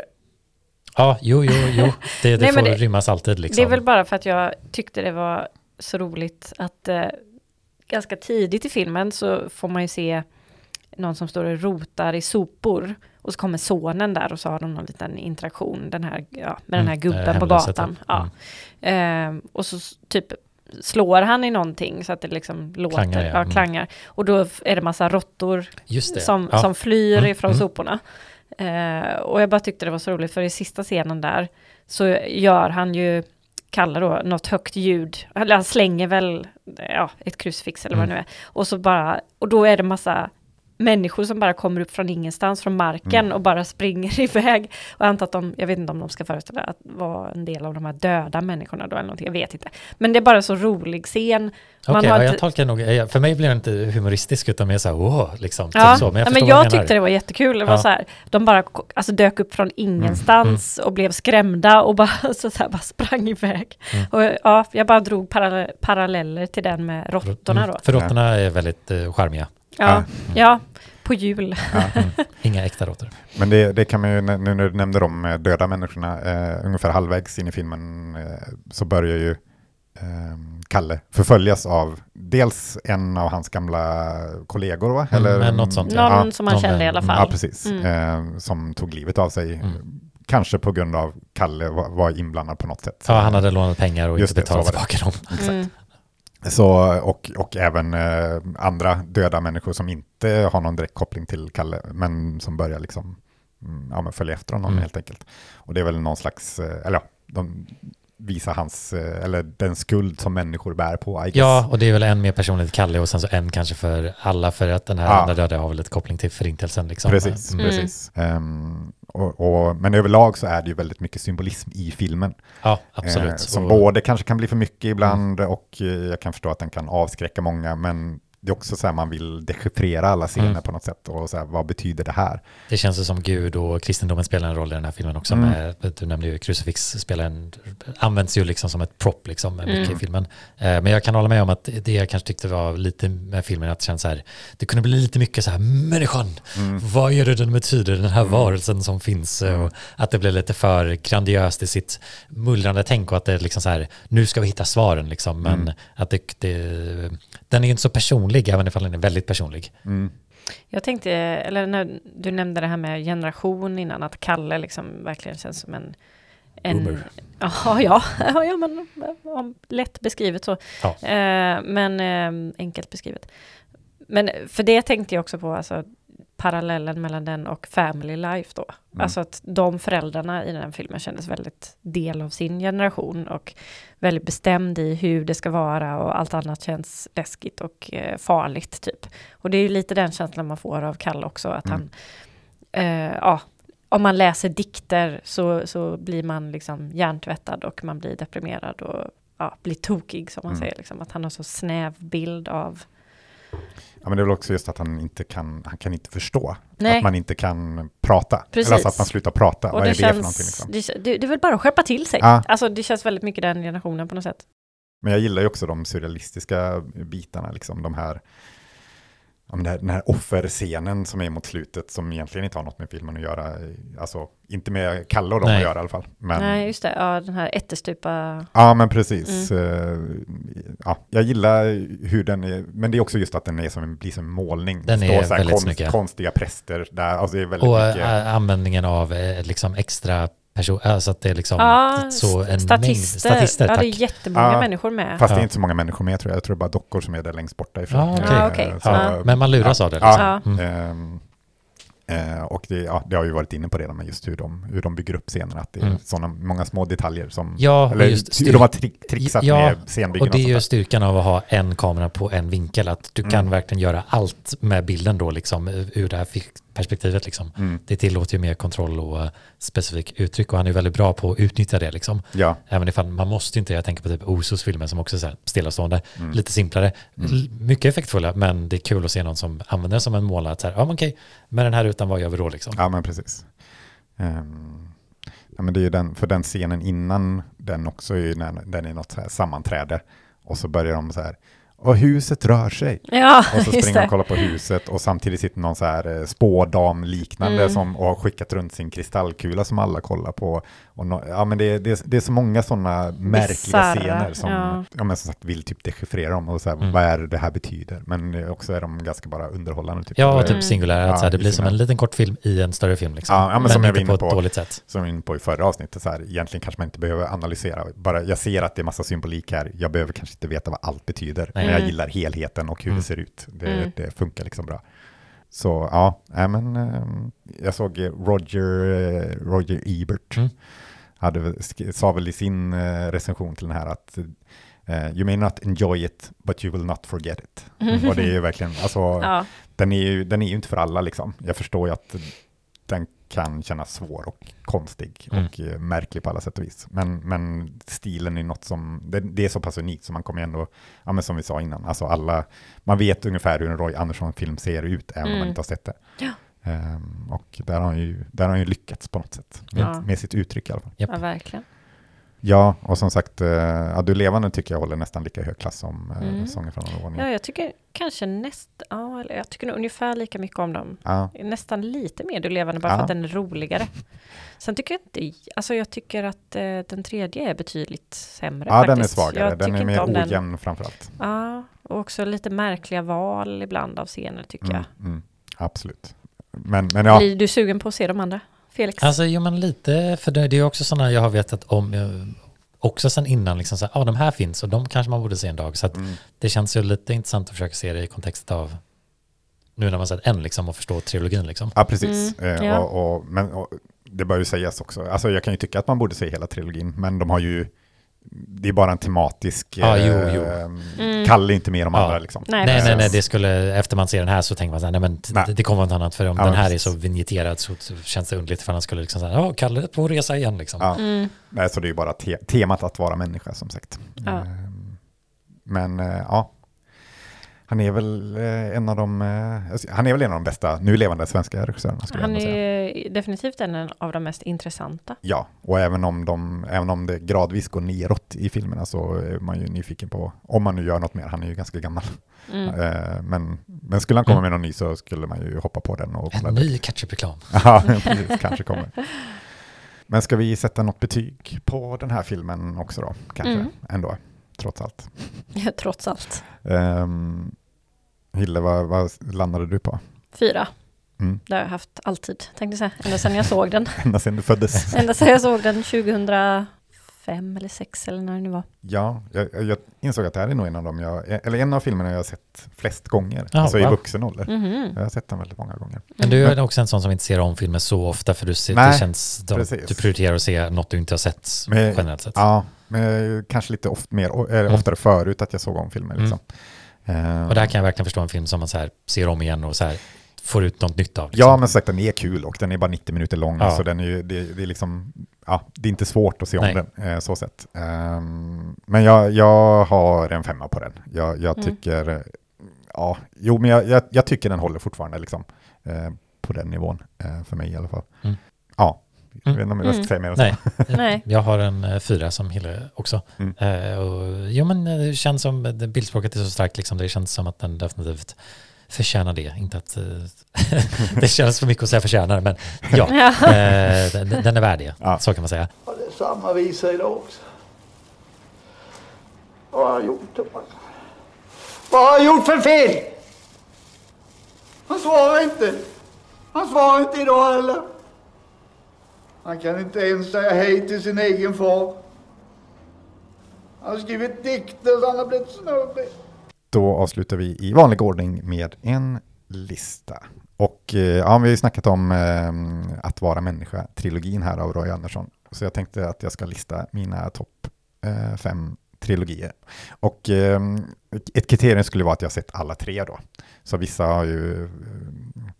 [SPEAKER 4] Ja, jo, jo, jo, det, det
[SPEAKER 3] Nej,
[SPEAKER 4] får
[SPEAKER 3] det-
[SPEAKER 4] rymmas alltid liksom.
[SPEAKER 3] Det är väl bara för att jag tyckte det var så roligt att eh, ganska tidigt i filmen så får man ju se någon som står och rotar i sopor och så kommer sonen där och så har de någon liten interaktion den här, ja, med den här
[SPEAKER 4] Mm,
[SPEAKER 3] gubben på gatan.
[SPEAKER 4] typ.
[SPEAKER 3] Ja. Ehm, och så typ slår han i någonting så att det liksom låter,
[SPEAKER 4] Klangar, ja.
[SPEAKER 3] ja,
[SPEAKER 4] Mm.
[SPEAKER 3] klangar. Och då är det massa råttor som,
[SPEAKER 4] ja.
[SPEAKER 3] som flyr
[SPEAKER 4] Mm,
[SPEAKER 3] ifrån
[SPEAKER 4] mm.
[SPEAKER 3] soporna. Eh, och jag bara tyckte det var så roligt, för i sista scenen där så gör han ju, Kalle då, något högt ljud. Eller han slänger väl ja, ett krucifix eller vad
[SPEAKER 4] Mm.
[SPEAKER 3] det nu är. Och så bara, och då är det massa människor som bara kommer upp från ingenstans, från marken
[SPEAKER 2] Mm.
[SPEAKER 3] och bara springer iväg. Och jag antar att de, jag vet inte om de ska föreställa att vara en del av de här döda människorna då eller någonting, jag vet inte. Men det är bara så rolig scen.
[SPEAKER 4] Okej,
[SPEAKER 3] man har
[SPEAKER 4] ja, jag tolkar nog, för mig blir det inte humoristisk utan mer så här, åh, liksom.
[SPEAKER 3] Ja,
[SPEAKER 4] typ så. Men jag,
[SPEAKER 3] men jag, tyckte det var jättekul. Det var
[SPEAKER 4] Ja.
[SPEAKER 3] så här, de bara alltså, dök upp från ingenstans och blev skrämda och bara, så, så här, bara sprang iväg.
[SPEAKER 4] Mm.
[SPEAKER 3] Och, ja, jag bara drog parallell, paralleller till den med råttorna då.
[SPEAKER 4] Mm, För råttorna är väldigt eh, charmiga.
[SPEAKER 3] Ja, ja, på jul.
[SPEAKER 4] Mm. Inga äkta råttor.
[SPEAKER 2] Men det, det kan man ju, nu när du nämnde de eh, döda människorna, eh, ungefär halvvägs in i filmen eh, så börjar ju eh, Kalle förföljas av dels en av hans gamla kollegor, va?
[SPEAKER 4] Mm, men något sånt,
[SPEAKER 3] Någon
[SPEAKER 4] ja.
[SPEAKER 3] som man
[SPEAKER 4] någon,
[SPEAKER 3] kände i alla
[SPEAKER 2] Ja,
[SPEAKER 3] fall.
[SPEAKER 2] precis.
[SPEAKER 3] Mm.
[SPEAKER 2] Eh, som tog livet av sig.
[SPEAKER 4] Mm.
[SPEAKER 2] Kanske på grund av Kalle var, inblandad på något sätt.
[SPEAKER 4] Ja, han hade lånat pengar och
[SPEAKER 2] Just
[SPEAKER 4] inte betalat tillbaka dem.
[SPEAKER 3] Mm.
[SPEAKER 2] Så, och, och även eh, andra döda människor som inte har någon direkt koppling till Kalle, men som börjar liksom, mm, ja, följa efter honom
[SPEAKER 4] Mm.
[SPEAKER 2] helt enkelt. Och det är väl någon slags, eh, eller ja, de visar hans, eh, eller den skuld som människor bär på.
[SPEAKER 4] Ja, och det är väl en mer personlig till Kalle och sen så en kanske för alla för att den här
[SPEAKER 2] Ja.
[SPEAKER 4] andra döda har väl lite koppling till förintelsen. Liksom.
[SPEAKER 2] Precis,
[SPEAKER 4] Mm.
[SPEAKER 2] precis. Ehm, och, och, men överlag så är det ju väldigt mycket symbolism i filmen.
[SPEAKER 4] Ja, absolut.
[SPEAKER 2] Eh, som
[SPEAKER 4] Och-
[SPEAKER 2] både kanske kan bli för mycket ibland och eh, jag kan förstå att den kan avskräcka många, men det är också så här man vill dechiffrera alla scener
[SPEAKER 4] Mm.
[SPEAKER 2] på något sätt och så här, vad betyder det här?
[SPEAKER 4] Det känns ju som Gud och kristendomen spelar en roll i den här filmen också.
[SPEAKER 2] Mm.
[SPEAKER 4] Med, du nämnde ju krucifix spelar en, används ju liksom som ett prop liksom, mycket
[SPEAKER 3] Mm.
[SPEAKER 4] i filmen. Eh, men jag kan hålla med om att det jag kanske tyckte var lite med filmen att det känns så här, det kunde bli lite mycket så här, människan,
[SPEAKER 2] Mm.
[SPEAKER 4] vad är det den betyder, den här varelsen som finns? eh,
[SPEAKER 2] Mm.
[SPEAKER 4] Och att det blev lite för grandiöst i sitt mullrande tänk och att det är liksom så här, nu ska vi hitta svaren liksom, men
[SPEAKER 2] Mm.
[SPEAKER 4] att det, det, den är inte så personlig, även ifall den är väldigt personlig.
[SPEAKER 2] Mm.
[SPEAKER 3] Jag tänkte, eller när du nämnde det här med generation innan, att Kalle liksom verkligen känns som en... en
[SPEAKER 4] Boomer.
[SPEAKER 3] Ja, ja, ja, men lätt beskrivet så.
[SPEAKER 4] Ja.
[SPEAKER 3] Eh, men eh, enkelt beskrivet. Men för det tänkte jag också på, alltså parallellen mellan den och Family Life då.
[SPEAKER 2] Mm.
[SPEAKER 3] Alltså att de föräldrarna i den filmen kändes väldigt del av sin generation och väldigt bestämd i hur det ska vara och allt annat känns läskigt och eh, farligt typ. Och det är ju lite den känslan man får av Kalle också, att
[SPEAKER 2] Mm.
[SPEAKER 3] han, eh, ja, om man läser dikter så, så blir man liksom hjärntvättad och man blir deprimerad och ja, blir tokig som man
[SPEAKER 2] Mm.
[SPEAKER 3] säger, liksom, att han har så snäv bild av
[SPEAKER 2] Ja, men det är väl också just att han inte kan, han kan inte förstå.
[SPEAKER 3] Nej.
[SPEAKER 2] Att man inte kan prata.
[SPEAKER 3] Precis.
[SPEAKER 2] Eller alltså att man slutar prata.
[SPEAKER 3] Och
[SPEAKER 2] Vad
[SPEAKER 3] det
[SPEAKER 2] är det
[SPEAKER 3] känns,
[SPEAKER 2] för någonting? Liksom?
[SPEAKER 3] det, det, är väl bara att skärpa till sig.
[SPEAKER 2] Ja.
[SPEAKER 3] Alltså det känns väldigt mycket den generationen på något sätt.
[SPEAKER 2] Men jag gillar ju också de surrealistiska bitarna, liksom de här, ja, men den här offerscenen som är mot slutet som egentligen inte har något med filmen att göra. Alltså inte med Kalle och dem
[SPEAKER 4] Nej.
[SPEAKER 2] att göra i alla fall. Men,
[SPEAKER 3] Nej, just det. Ja, den här ättestupa...
[SPEAKER 2] Ja, men precis.
[SPEAKER 3] Mm.
[SPEAKER 2] Eh, Ja, jag gillar hur den är, men det är också just att den är som en, blir som en målning.
[SPEAKER 4] Den
[SPEAKER 2] Det står
[SPEAKER 4] är
[SPEAKER 2] så här
[SPEAKER 4] väldigt
[SPEAKER 2] konst,
[SPEAKER 4] snygg, ja.
[SPEAKER 2] konstiga präster där. Alltså det är väldigt
[SPEAKER 4] Och
[SPEAKER 2] mycket.
[SPEAKER 4] äh, användningen av eh, liksom extra person, alltså att det är liksom
[SPEAKER 3] Ja,
[SPEAKER 4] så en
[SPEAKER 3] statister.
[SPEAKER 4] mängd statister.
[SPEAKER 3] ja,
[SPEAKER 4] tack.
[SPEAKER 3] det är jättemånga
[SPEAKER 2] Ja,
[SPEAKER 3] människor med.
[SPEAKER 2] Fast det är inte så många människor med tror jag. Jag tror det är bara dockor som är där längst borta ifrån.
[SPEAKER 4] Ja, okej.
[SPEAKER 2] Eh,
[SPEAKER 3] Ja, okej.
[SPEAKER 2] så-
[SPEAKER 3] Ja.
[SPEAKER 4] Men man luras av det. Liksom.
[SPEAKER 3] Ja.
[SPEAKER 4] Mm.
[SPEAKER 2] Ehm, eh, och det, ja, det har vi varit inne på redan med just hur de, hur de bygger upp scenerna. Att det är
[SPEAKER 4] Mm.
[SPEAKER 2] sådana många små detaljer som...
[SPEAKER 4] Ja,
[SPEAKER 2] eller
[SPEAKER 4] just
[SPEAKER 2] hur de har tri- trixat
[SPEAKER 4] Ja,
[SPEAKER 2] med scenbyggen
[SPEAKER 4] Och det är ju styrkan av att ha en kamera på en vinkel, att du kan
[SPEAKER 2] Mm.
[SPEAKER 4] verkligen göra allt med bilden då, liksom, ur det här perspektivet. Liksom.
[SPEAKER 2] Mm,
[SPEAKER 4] Det tillåter ju mer kontroll och eh, specifik uttryck och han är väldigt bra på att utnyttja det. Liksom.
[SPEAKER 2] ja,
[SPEAKER 4] Även ifall man måste inte, jag tänker på typ Osos filmer som också är så här stillastående,
[SPEAKER 2] Mm.
[SPEAKER 4] lite simplare,
[SPEAKER 2] Mm.
[SPEAKER 4] Mycket effektfulla, men det är kul att se någon som använder det som en målare, att så här, ja men okej, med den här rutan, vad gör vi då liksom?
[SPEAKER 2] ja, men precis. Ehm, ja, men det är ju den, för den scenen innan den också är ju när den är något så här sammanträde och så börjar de så här och huset rör sig.
[SPEAKER 3] Ja,
[SPEAKER 2] Och så springer de och kollar på huset och samtidigt sitter någon så här eh, spådam liknande
[SPEAKER 3] Mm.
[SPEAKER 2] som och har skickat runt sin kristallkula som alla kollar på. Och nå- ja, men det, är- det, är- det är så många sådana märkliga scener som
[SPEAKER 3] ja.
[SPEAKER 2] ja. men som sagt vill typ dechiffrera dem och så här,
[SPEAKER 4] Mm.
[SPEAKER 2] vad är det det här betyder. Men också är de ganska bara underhållande. Typ.
[SPEAKER 4] Ja, typ
[SPEAKER 3] Mm.
[SPEAKER 4] singulära, att så här, det blir som en liten kort film i en större film. Liksom.
[SPEAKER 2] Ja, ja, men som jag var
[SPEAKER 4] på
[SPEAKER 2] inne
[SPEAKER 4] ett
[SPEAKER 2] på.
[SPEAKER 4] dåligt sätt.
[SPEAKER 2] som var inne på i förra avsnittet, så här, egentligen kanske man inte behöver analysera. Bara, jag ser att det är massa symbolik här, jag behöver kanske inte veta vad allt betyder, men jag
[SPEAKER 3] Mm.
[SPEAKER 2] gillar helheten och hur
[SPEAKER 4] Mm.
[SPEAKER 2] det ser ut. Det,
[SPEAKER 3] Mm.
[SPEAKER 2] det funkar liksom bra. Så ja, nej, men, ehm, jag såg Roger, eh, Roger Ebert,
[SPEAKER 4] Mm.
[SPEAKER 2] Hade, sa väl i sin eh, recension till den här att eh, You may not enjoy it, but you will not forget it. Och det är ju verkligen, alltså,
[SPEAKER 3] Ja,
[SPEAKER 2] den är, ju, den är ju inte för alla liksom. Jag förstår ju att den kan kännas svår och konstig
[SPEAKER 4] Mm.
[SPEAKER 2] och eh, märklig på alla sätt och vis. Men, men stilen är något som, det, det är så pass unikt så man kommer ju ändå, ja men som vi sa innan, alltså alla, man vet ungefär hur en Roy Andersson-film ser ut även om man
[SPEAKER 3] Mm.
[SPEAKER 2] inte har sett det.
[SPEAKER 3] Ja.
[SPEAKER 2] Ehm, och där har, han ju, där har han ju lyckats på något sätt, med,
[SPEAKER 3] Ja.
[SPEAKER 2] med sitt uttryck i alla fall.
[SPEAKER 4] Japp.
[SPEAKER 3] ja, verkligen.
[SPEAKER 2] Ja, och som sagt, ja, Du levande tycker jag håller nästan lika hög klass som eh,
[SPEAKER 3] Mm.
[SPEAKER 2] Sången från en
[SPEAKER 3] Ja, jag tycker kanske näst, ja, eller jag tycker nog ungefär lika mycket om dem.
[SPEAKER 2] Ja,
[SPEAKER 3] Nästan lite mer Du levande bara
[SPEAKER 2] Ja.
[SPEAKER 3] för att den är roligare. Sen tycker jag inte, alltså jag tycker att eh, den tredje är betydligt sämre
[SPEAKER 2] ja den är
[SPEAKER 3] faktiskt.
[SPEAKER 2] svagare,
[SPEAKER 3] Jag
[SPEAKER 2] den
[SPEAKER 3] tycker
[SPEAKER 2] är
[SPEAKER 3] inte
[SPEAKER 2] mer
[SPEAKER 3] om den.
[SPEAKER 2] ojämn framförallt.
[SPEAKER 3] Ja, och också lite märkliga val ibland av scener tycker
[SPEAKER 2] Mm,
[SPEAKER 3] jag.
[SPEAKER 2] mm, absolut. Men, men ja,
[SPEAKER 3] Blir du sugen på att se de andra? Felix?
[SPEAKER 4] Alltså, jo men lite, för det, det är också sådana jag har vetat om, eh, också sen innan, liksom så här, ja de här finns och de kanske man borde se en dag. Så att
[SPEAKER 2] mm,
[SPEAKER 4] det känns ju lite intressant att försöka se det i kontext av, nu när man sett en liksom och förstå trilogin liksom.
[SPEAKER 2] ja precis.
[SPEAKER 3] Mm,
[SPEAKER 2] Eh,
[SPEAKER 3] ja.
[SPEAKER 2] och, och, men och, det bör ju sägas också, alltså jag kan ju tycka att man borde se hela trilogin, men de har ju, det är bara en tematisk,
[SPEAKER 4] Ja, jo, jo.
[SPEAKER 2] eh,
[SPEAKER 3] Mm.
[SPEAKER 2] Kalle inte mer om
[SPEAKER 4] Ja.
[SPEAKER 2] andra liksom.
[SPEAKER 3] Nej,
[SPEAKER 4] Nej, nej, det skulle, efter man ser den här så tänker man så här, nej men
[SPEAKER 2] Nej.
[SPEAKER 4] det, kommer något annat, för om
[SPEAKER 2] Ja,
[SPEAKER 4] den här är
[SPEAKER 2] precis.
[SPEAKER 4] så vinjetterad så, så känns det underligt för han skulle liksom säga, ja, Kalle är på resa igen liksom.
[SPEAKER 2] Ja.
[SPEAKER 3] Mm.
[SPEAKER 2] Nej, så det är ju bara te temat att vara människa som sagt.
[SPEAKER 3] Ja.
[SPEAKER 2] Eh, Men eh, ja, han är väl eh, en av de, eh, han är väl en av de bästa nu levande svenska regissörerna
[SPEAKER 3] Han är definitivt en av de mest intressanta.
[SPEAKER 2] Ja, och även om, de, även om det gradvis går neråt i filmerna så är man ju nyfiken på om man nu gör något mer. Han är ju ganska gammal.
[SPEAKER 3] Mm.
[SPEAKER 2] Eh, Men, men skulle han komma med någon ny så skulle man ju hoppa på den och kolla
[SPEAKER 4] En ny ketchup-reklam.
[SPEAKER 2] Ja, precis, kanske kommer. Men ska vi sätta något betyg på den här filmen också då? Kanske
[SPEAKER 3] Mm.
[SPEAKER 2] ändå, trots allt.
[SPEAKER 3] Ja, trots allt.
[SPEAKER 2] Um, Hille, vad, vad landade du på?
[SPEAKER 3] Fyra.
[SPEAKER 2] Mm.
[SPEAKER 3] Det har jag haft alltid, tänkte jag säga. Ända sedan jag såg den.
[SPEAKER 2] Ända sedan du föddes?
[SPEAKER 3] Ända sedan jag såg den 2005 eller 6 eller när det nu var.
[SPEAKER 2] Ja, jag, jag insåg att det här är nog en av dem jag, eller en av filmerna jag har sett flest gånger,
[SPEAKER 4] Ja,
[SPEAKER 2] alltså i
[SPEAKER 4] wow.
[SPEAKER 2] vuxen ålder.
[SPEAKER 3] Mhm.
[SPEAKER 2] Jag har sett den väldigt många gånger.
[SPEAKER 4] Men du är också en sån som inte ser om filmer så ofta för du, ser,
[SPEAKER 2] Nej,
[SPEAKER 4] det känns, de, du prioriterar att se något du inte har sett
[SPEAKER 2] Men-
[SPEAKER 4] generellt sett.
[SPEAKER 2] Ja, men kanske lite oft mer,
[SPEAKER 4] Mm.
[SPEAKER 2] oftare förut att jag såg om filmer. Liksom. Ehm,
[SPEAKER 4] Och där kan jag verkligen förstå en film som man så här ser om igen och så här får ut något nytt av. liksom.
[SPEAKER 2] Ja, men sagt den är kul och den är bara 90 minuter lång.
[SPEAKER 4] Ja.
[SPEAKER 2] Så den är ju, det, det är liksom, ja, det är inte svårt att se om
[SPEAKER 4] Nej.
[SPEAKER 2] den, eh, så sett. Ehm, men jag, jag har en femma på den. Jag, jag
[SPEAKER 3] Mm.
[SPEAKER 2] tycker, eh, ja, jo, men jag, jag, jag tycker den håller fortfarande liksom, eh, på den nivån, eh, för mig i alla fall.
[SPEAKER 4] Mm.
[SPEAKER 2] Ja, jag vet inte om jag ska
[SPEAKER 3] Mm.
[SPEAKER 2] säga mer än så.
[SPEAKER 4] Nej,
[SPEAKER 3] Nej.
[SPEAKER 4] jag har en eh, fyra som Hille också.
[SPEAKER 2] Mm.
[SPEAKER 4] Eh, och, jo men eh, det känns som, det bildspråket är så starkt liksom, det känns som att den definitivt förtjänar det. Inte att eh, det känns för mycket att säga förtjänar, men ja,
[SPEAKER 3] Ja.
[SPEAKER 4] eh, den, den är värd det.
[SPEAKER 2] Ja.
[SPEAKER 4] Så kan man säga.
[SPEAKER 7] Och det är samma visa idag också. Vad har jag gjort? Vad har jag gjort för fel? Han svarar inte. Han svarar inte idag heller. Han kan inte ens säga hej till sin egen far. Han har skrivit dikter så han har blivit snurrig.
[SPEAKER 2] Då avslutar vi i vanlig ordning med en lista. Och eh, ja, vi har ju snackat om eh, Att vara människa-trilogin här av Roy Andersson. Så jag tänkte att jag ska lista mina topp eh, fem trilogier. Och eh, ett kriterium skulle vara att jag har sett alla tre då. Så vissa har ju eh,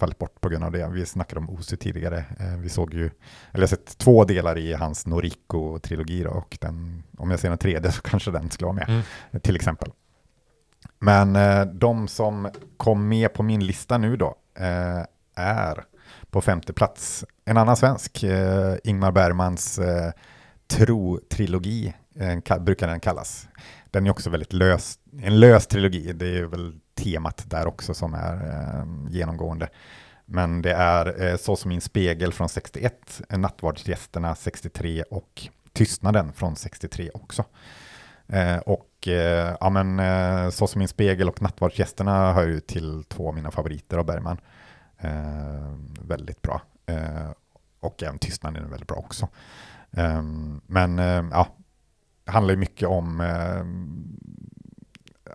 [SPEAKER 2] fallit bort på grund av det. Vi snackade om Ose tidigare. Eh, vi såg ju, eller jag har sett två delar i hans Noriko-trilogi och den, om jag ser en tredje så kanske den skulle vara med,
[SPEAKER 4] Mm.
[SPEAKER 2] till exempel. Men eh, de som kom med på min lista nu då eh, är på femte plats en annan svensk, Ingmar Bergmans Tro-trilogi, ka- brukar den kallas. Den är också väldigt lös, en lös trilogi, det är väl temat där också som är eh, genomgående. Men det är eh, Så som min spegel från 61, eh, Nattvardsgästerna 63 och Tystnaden från 63 också. Eh, och eh, ja, men, eh, Så som min spegel och Nattvardsgästerna hör ju till två av mina favoriter av Bergman. Eh, väldigt bra. Eh, och även Tystnaden är väldigt bra också. Eh, men eh, ja, handlar ju mycket om eh,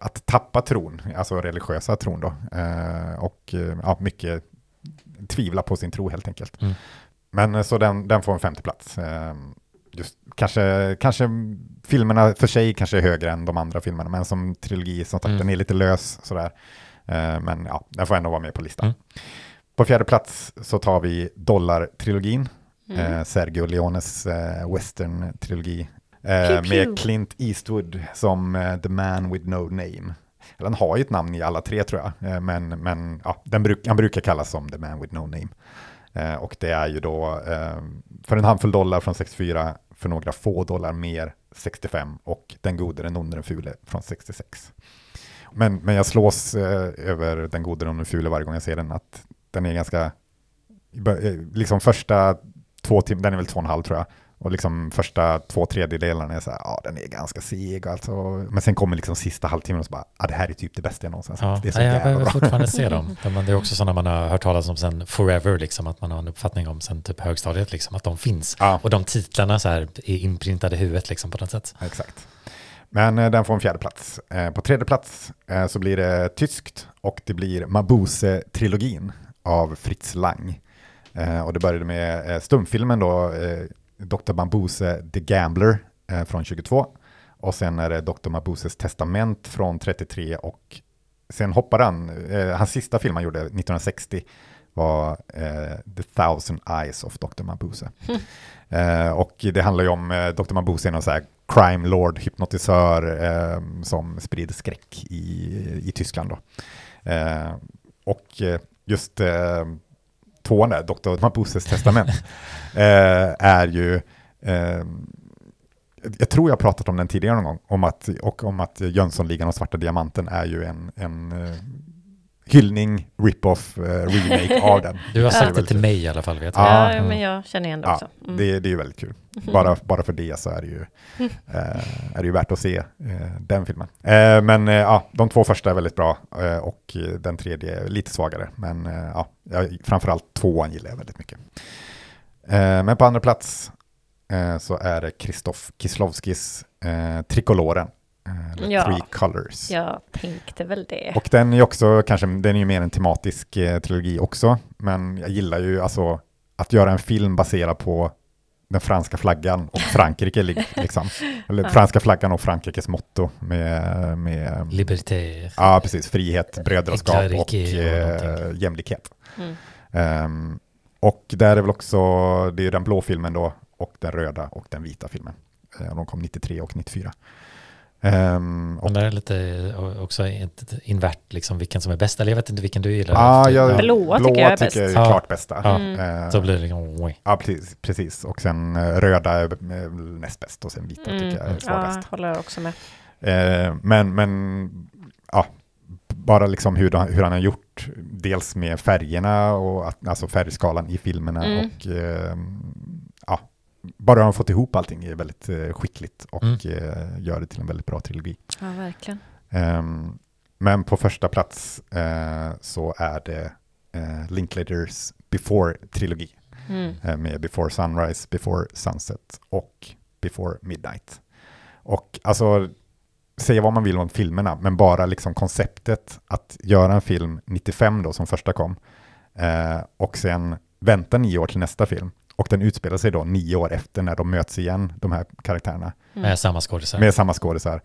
[SPEAKER 2] att tappa tron, alltså religiösa tron då. Eh, och eh, ja, mycket tvivla på sin tro helt enkelt.
[SPEAKER 4] Mm.
[SPEAKER 2] Men så den, den får en femte plats. Eh, just, kanske, kanske filmerna för sig kanske är högre än de andra filmerna, men som trilogi, som sagt,
[SPEAKER 4] Mm.
[SPEAKER 2] den är lite lös sådär. Eh, men ja, den får ändå vara med på listan.
[SPEAKER 4] Mm.
[SPEAKER 2] På fjärde plats så tar vi Dollar-trilogin,
[SPEAKER 3] Mm.
[SPEAKER 2] eh, Sergio Leones eh, western-trilogi. Eh,
[SPEAKER 3] Pew, pew.
[SPEAKER 2] med Clint Eastwood som eh, The Man With No Name. Eller han har ju ett namn i alla tre tror jag, eh, men, men ja, den bruk, han brukar kallas som The Man With No Name. Eh, och det är ju då eh, för en handfull dollar från 64, för några få dollar mer 65 och Den gode, den onde, den fule från 66. Men, men jag slås eh, över Den gode, den onde, den fule varje gång jag ser den, att den är ganska, eh, liksom första två timmar, den är väl två och en halv tror jag, och liksom första två tredjedelarna är så här, ja den är ganska seg alltså. Men sen kommer liksom sista halvtimmen och så bara, ja det här är typ det bästa jag någonsin har
[SPEAKER 4] Ja,
[SPEAKER 2] sett. Det är så
[SPEAKER 4] nej, jag behöver fortfarande se dem. Men det är också sådana man har hört talas om sen forever, liksom, att man har en uppfattning om sen typ högstadiet, liksom, att de finns.
[SPEAKER 2] Ja.
[SPEAKER 4] Och de titlarna så här är inprintade i huvudet liksom, på något sätt.
[SPEAKER 2] Exakt. Men eh, den får en fjärde plats. Eh, på tredje plats eh, så blir det tyskt och det blir Mabuse-trilogin av Fritz Lang. Och det började med stumfilmen då, Dr. Mabuse The Gambler eh, från 22. Och sen är det Dr. Mabuses testament från 33 och sen hoppade han, eh, hans sista film han gjorde 1960 var eh, The Thousand Eyes of Dr. Mabuse. Eh, och det handlar ju om eh, Dr. Mabuse någon så här crime lord, hypnotisör eh, som sprider skräck i, i Tyskland. Då. Eh, och just tvåan där, Dr. Mabuses testament, eh, är ju eh, jag tror jag har pratat om den tidigare någon gång, om att, och om att Jönssonligan och Svarta Diamanten är ju en, en eh, hyllning, rip-off, eh, remake av den.
[SPEAKER 4] Du har sagt
[SPEAKER 2] det
[SPEAKER 4] det till mig i alla fall, vet jag.
[SPEAKER 2] Ja.
[SPEAKER 3] Ja, men jag känner igen det
[SPEAKER 2] Ja,
[SPEAKER 3] också. Mm.
[SPEAKER 2] det, det är ju väldigt kul. Bara, bara för det så är det ju, eh, är det ju värt att se eh, den filmen. Eh, men eh, ja, de två första är väldigt bra eh, och den tredje är lite svagare. Men ja, framförallt tvåan gillar jag väldigt mycket. Men på andra plats så är det Krzysztof Kieslowskis eh, Trikoloren, eller
[SPEAKER 3] Ja.
[SPEAKER 2] Three Colors.
[SPEAKER 3] Jag tänkte väl det.
[SPEAKER 2] Och den är ju också kanske, den är ju mer en tematisk eh, trilogi också, men jag gillar ju alltså att göra en film baserad på den franska flaggan och Frankrike, li- liksom. Eller
[SPEAKER 3] Ja.
[SPEAKER 2] franska flaggan och Frankrikes motto med, med
[SPEAKER 4] Liberté.
[SPEAKER 2] ja, precis, frihet, brödraskap och
[SPEAKER 4] och
[SPEAKER 2] eh, jämlikhet.
[SPEAKER 3] Mm.
[SPEAKER 2] Ehm, och där är väl också, det är den blå filmen då, och den röda och den vita filmen. Eh, de kom 93 och 94. Ehm, och,
[SPEAKER 4] Men det är lite eh, också invert, liksom vilken som är bäst. Eller jag vet inte vilken du gillar.
[SPEAKER 2] ah, jag,
[SPEAKER 3] Blåa tycker jag är bäst.
[SPEAKER 2] är
[SPEAKER 4] Ja.
[SPEAKER 2] klart bästa.
[SPEAKER 4] Ja.
[SPEAKER 2] Eh,
[SPEAKER 4] Så blir det oj.
[SPEAKER 2] Ja, precis, precis. Och sen eh, röda är näst bäst och sen vita
[SPEAKER 3] Mm.
[SPEAKER 2] tycker jag är
[SPEAKER 3] Ja,
[SPEAKER 2] svagast.
[SPEAKER 3] håller jag också med.
[SPEAKER 2] Eh, men, men ja, bara liksom hur, hur han har gjort, dels med färgerna och att, alltså färgskalan i filmerna
[SPEAKER 3] Mm.
[SPEAKER 2] och eh, ja, bara han har fått ihop allting är väldigt eh, skickligt och
[SPEAKER 4] Mm.
[SPEAKER 2] eh, gör det till en väldigt bra trilogi.
[SPEAKER 3] Ja, verkligen.
[SPEAKER 2] Ehm, men på första plats eh, så är det eh, Linklaters Before-trilogi
[SPEAKER 3] Mm.
[SPEAKER 2] eh, med Before Sunrise, Before Sunset och Before Midnight. Och alltså, säga vad man vill om filmerna, men bara liksom konceptet att göra en film 95 då som första kom eh, och sen vänta nio år till nästa film och den utspelar sig då nio år efter när de möts igen, de här karaktärerna,
[SPEAKER 4] Med samma skådisar.
[SPEAKER 2] med samma skådisar.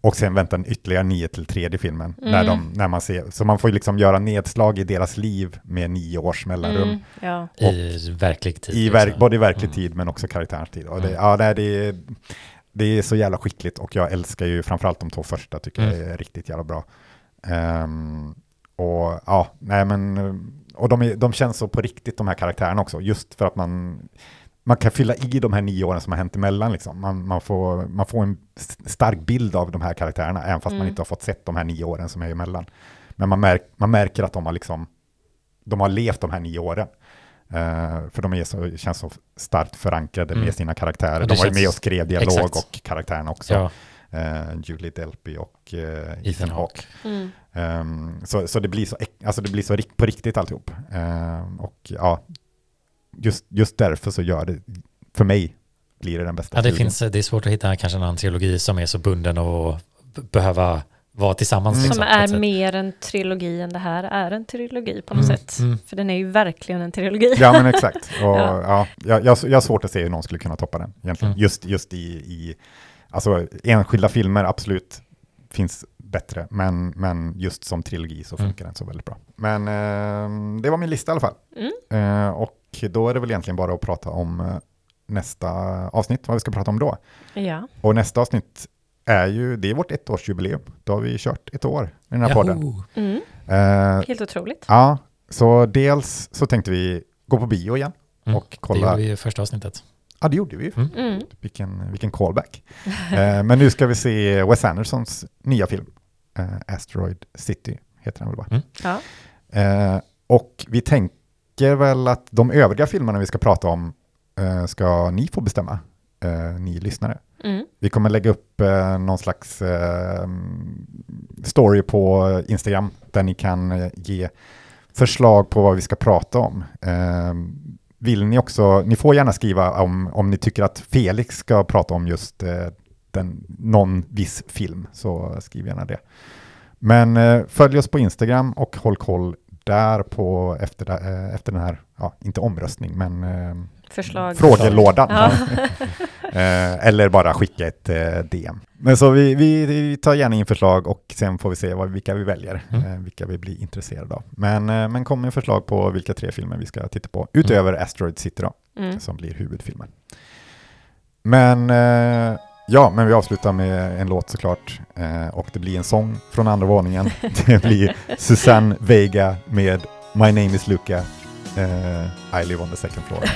[SPEAKER 2] Och sen vänta en ytterligare nio till tredje filmen.
[SPEAKER 3] Mm.
[SPEAKER 2] När de, när man ser, så man får ju liksom göra nedslag i deras liv med nio års mellanrum.
[SPEAKER 3] Mm. Ja.
[SPEAKER 4] I verklig tid.
[SPEAKER 2] I
[SPEAKER 4] liksom.
[SPEAKER 2] verk, både i verklig
[SPEAKER 4] Mm.
[SPEAKER 2] tid men också karaktärens tid. Och det,
[SPEAKER 4] Mm.
[SPEAKER 2] ja, det, är- det, är, så jävla skickligt och jag älskar ju framförallt de två första, tycker
[SPEAKER 4] Mm.
[SPEAKER 2] jag är riktigt jävla bra. Ehm, och ja, nej men, och de, är, de känns så på riktigt de här karaktärerna också, just för att man, man kan fylla i de här nio åren som har hänt emellan. Liksom. Man, man, får, man får en stark bild av de här karaktärerna, även fast man
[SPEAKER 3] Mm.
[SPEAKER 2] inte har fått sett de här nio åren som är emellan. Men man, märk, man märker att de har, liksom, de har levt de här nio åren. Eh, för de är så, känns så starkt förankrade
[SPEAKER 4] Mm.
[SPEAKER 2] med sina karaktärer. De var ju med och skrev dialog
[SPEAKER 4] Exakt.
[SPEAKER 2] och karaktärerna också.
[SPEAKER 4] Ja,
[SPEAKER 2] Eh, Julie Delpy och eh, Ethan, Hawke.
[SPEAKER 3] Mm.
[SPEAKER 2] Ehm, så, så det blir så, alltså det blir så på riktigt alltihop. Ehm, och ja, just, just därför så gör det, för mig blir det den bästa
[SPEAKER 4] ja det, finns, det är svårt att hitta kanske en annan trilogi som är så bunden och behöva vara tillsammans.
[SPEAKER 2] Mm.
[SPEAKER 4] Liksom,
[SPEAKER 3] Som är mer en trilogi än det här är en trilogi på något
[SPEAKER 4] Mm,
[SPEAKER 3] sätt.
[SPEAKER 4] mm.
[SPEAKER 3] För den är ju verkligen en trilogi.
[SPEAKER 2] Ja men exakt. Och,
[SPEAKER 3] Ja.
[SPEAKER 2] ja. jag, jag, jag har svårt att se hur någon skulle kunna toppa den egentligen.
[SPEAKER 4] Mm.
[SPEAKER 2] Just, just i, i, alltså enskilda filmer absolut finns bättre, men, men just som trilogi så
[SPEAKER 4] Mm.
[SPEAKER 2] funkar den så väldigt bra. Men eh, det var min lista i alla fall.
[SPEAKER 3] Mm.
[SPEAKER 2] Eh, och då är det väl egentligen bara att prata om eh, nästa avsnitt, vad vi ska prata om då.
[SPEAKER 3] Ja.
[SPEAKER 2] Och nästa avsnitt är ju, det är vårt ettårsjubileum. Då har vi kört ett år med den här podden.
[SPEAKER 4] Yahoo!
[SPEAKER 3] Mm.
[SPEAKER 2] Eh,
[SPEAKER 3] Helt otroligt.
[SPEAKER 2] ja, så dels så tänkte vi gå på bio igen
[SPEAKER 4] Mm.
[SPEAKER 2] och
[SPEAKER 4] Det
[SPEAKER 2] kolla.
[SPEAKER 4] gjorde vi i första avsnittet.
[SPEAKER 2] Ja, det gjorde vi ju.
[SPEAKER 3] Mm.
[SPEAKER 2] Vilken, vilken callback. eh, men nu ska vi se Wes Andersons nya film. Eh, Asteroid City heter den väl bara.
[SPEAKER 4] Mm.
[SPEAKER 3] Ja.
[SPEAKER 2] Eh, och vi tänker väl att de övriga filmerna vi ska prata om eh, ska ni få bestämma, eh, ni lyssnare.
[SPEAKER 3] Mm.
[SPEAKER 2] Vi kommer lägga upp eh, någon slags eh, story på Instagram där ni kan eh, ge förslag på vad vi ska prata om. Vill ni också, ni får gärna skriva om, om ni tycker att Felix ska prata om just eh, den, någon viss film, så skriv gärna det. Men eh, följ oss på Instagram och håll koll där på efter, eh, efter den här, ja, inte omröstning, men eh,
[SPEAKER 3] Förslag.
[SPEAKER 2] frågelådan.
[SPEAKER 3] Ja.
[SPEAKER 2] Eh, eller bara skicka ett eh, DM. Men så vi, vi, vi tar gärna in förslag och sen får vi se vad, vilka vi väljer,
[SPEAKER 4] Mm.
[SPEAKER 2] eh, vilka vi blir intresserade av. Men, eh, men kom med förslag på vilka tre filmer vi ska titta på, utöver Asteroid City då,
[SPEAKER 3] Mm.
[SPEAKER 2] som blir huvudfilmen. Men eh, ja, men vi avslutar med en låt såklart. Eh, och det blir en sång från andra våningen. Det blir Susanne Vega med My name is Luca. Eh, I live on the second floor.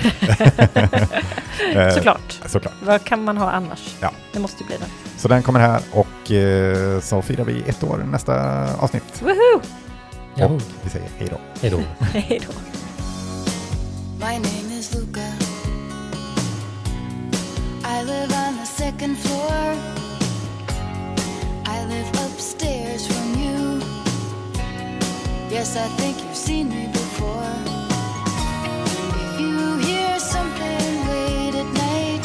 [SPEAKER 2] Eh,
[SPEAKER 3] Såklart.
[SPEAKER 2] Såklart.
[SPEAKER 3] Vad kan man ha annars?
[SPEAKER 2] Ja.
[SPEAKER 3] Det måste ju bli den.
[SPEAKER 2] Så den kommer här och eh, så firar vi ett år nästa avsnitt.
[SPEAKER 3] Woohoo!
[SPEAKER 4] Yahoo!
[SPEAKER 2] Och vi säger hej då.
[SPEAKER 4] Hej då!
[SPEAKER 3] Hej då.
[SPEAKER 8] My name is Luca. I live on the second floor. I live upstairs from you. Yes, I think you've seen me there's something late at night,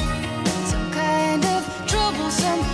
[SPEAKER 8] some kind of troublesome.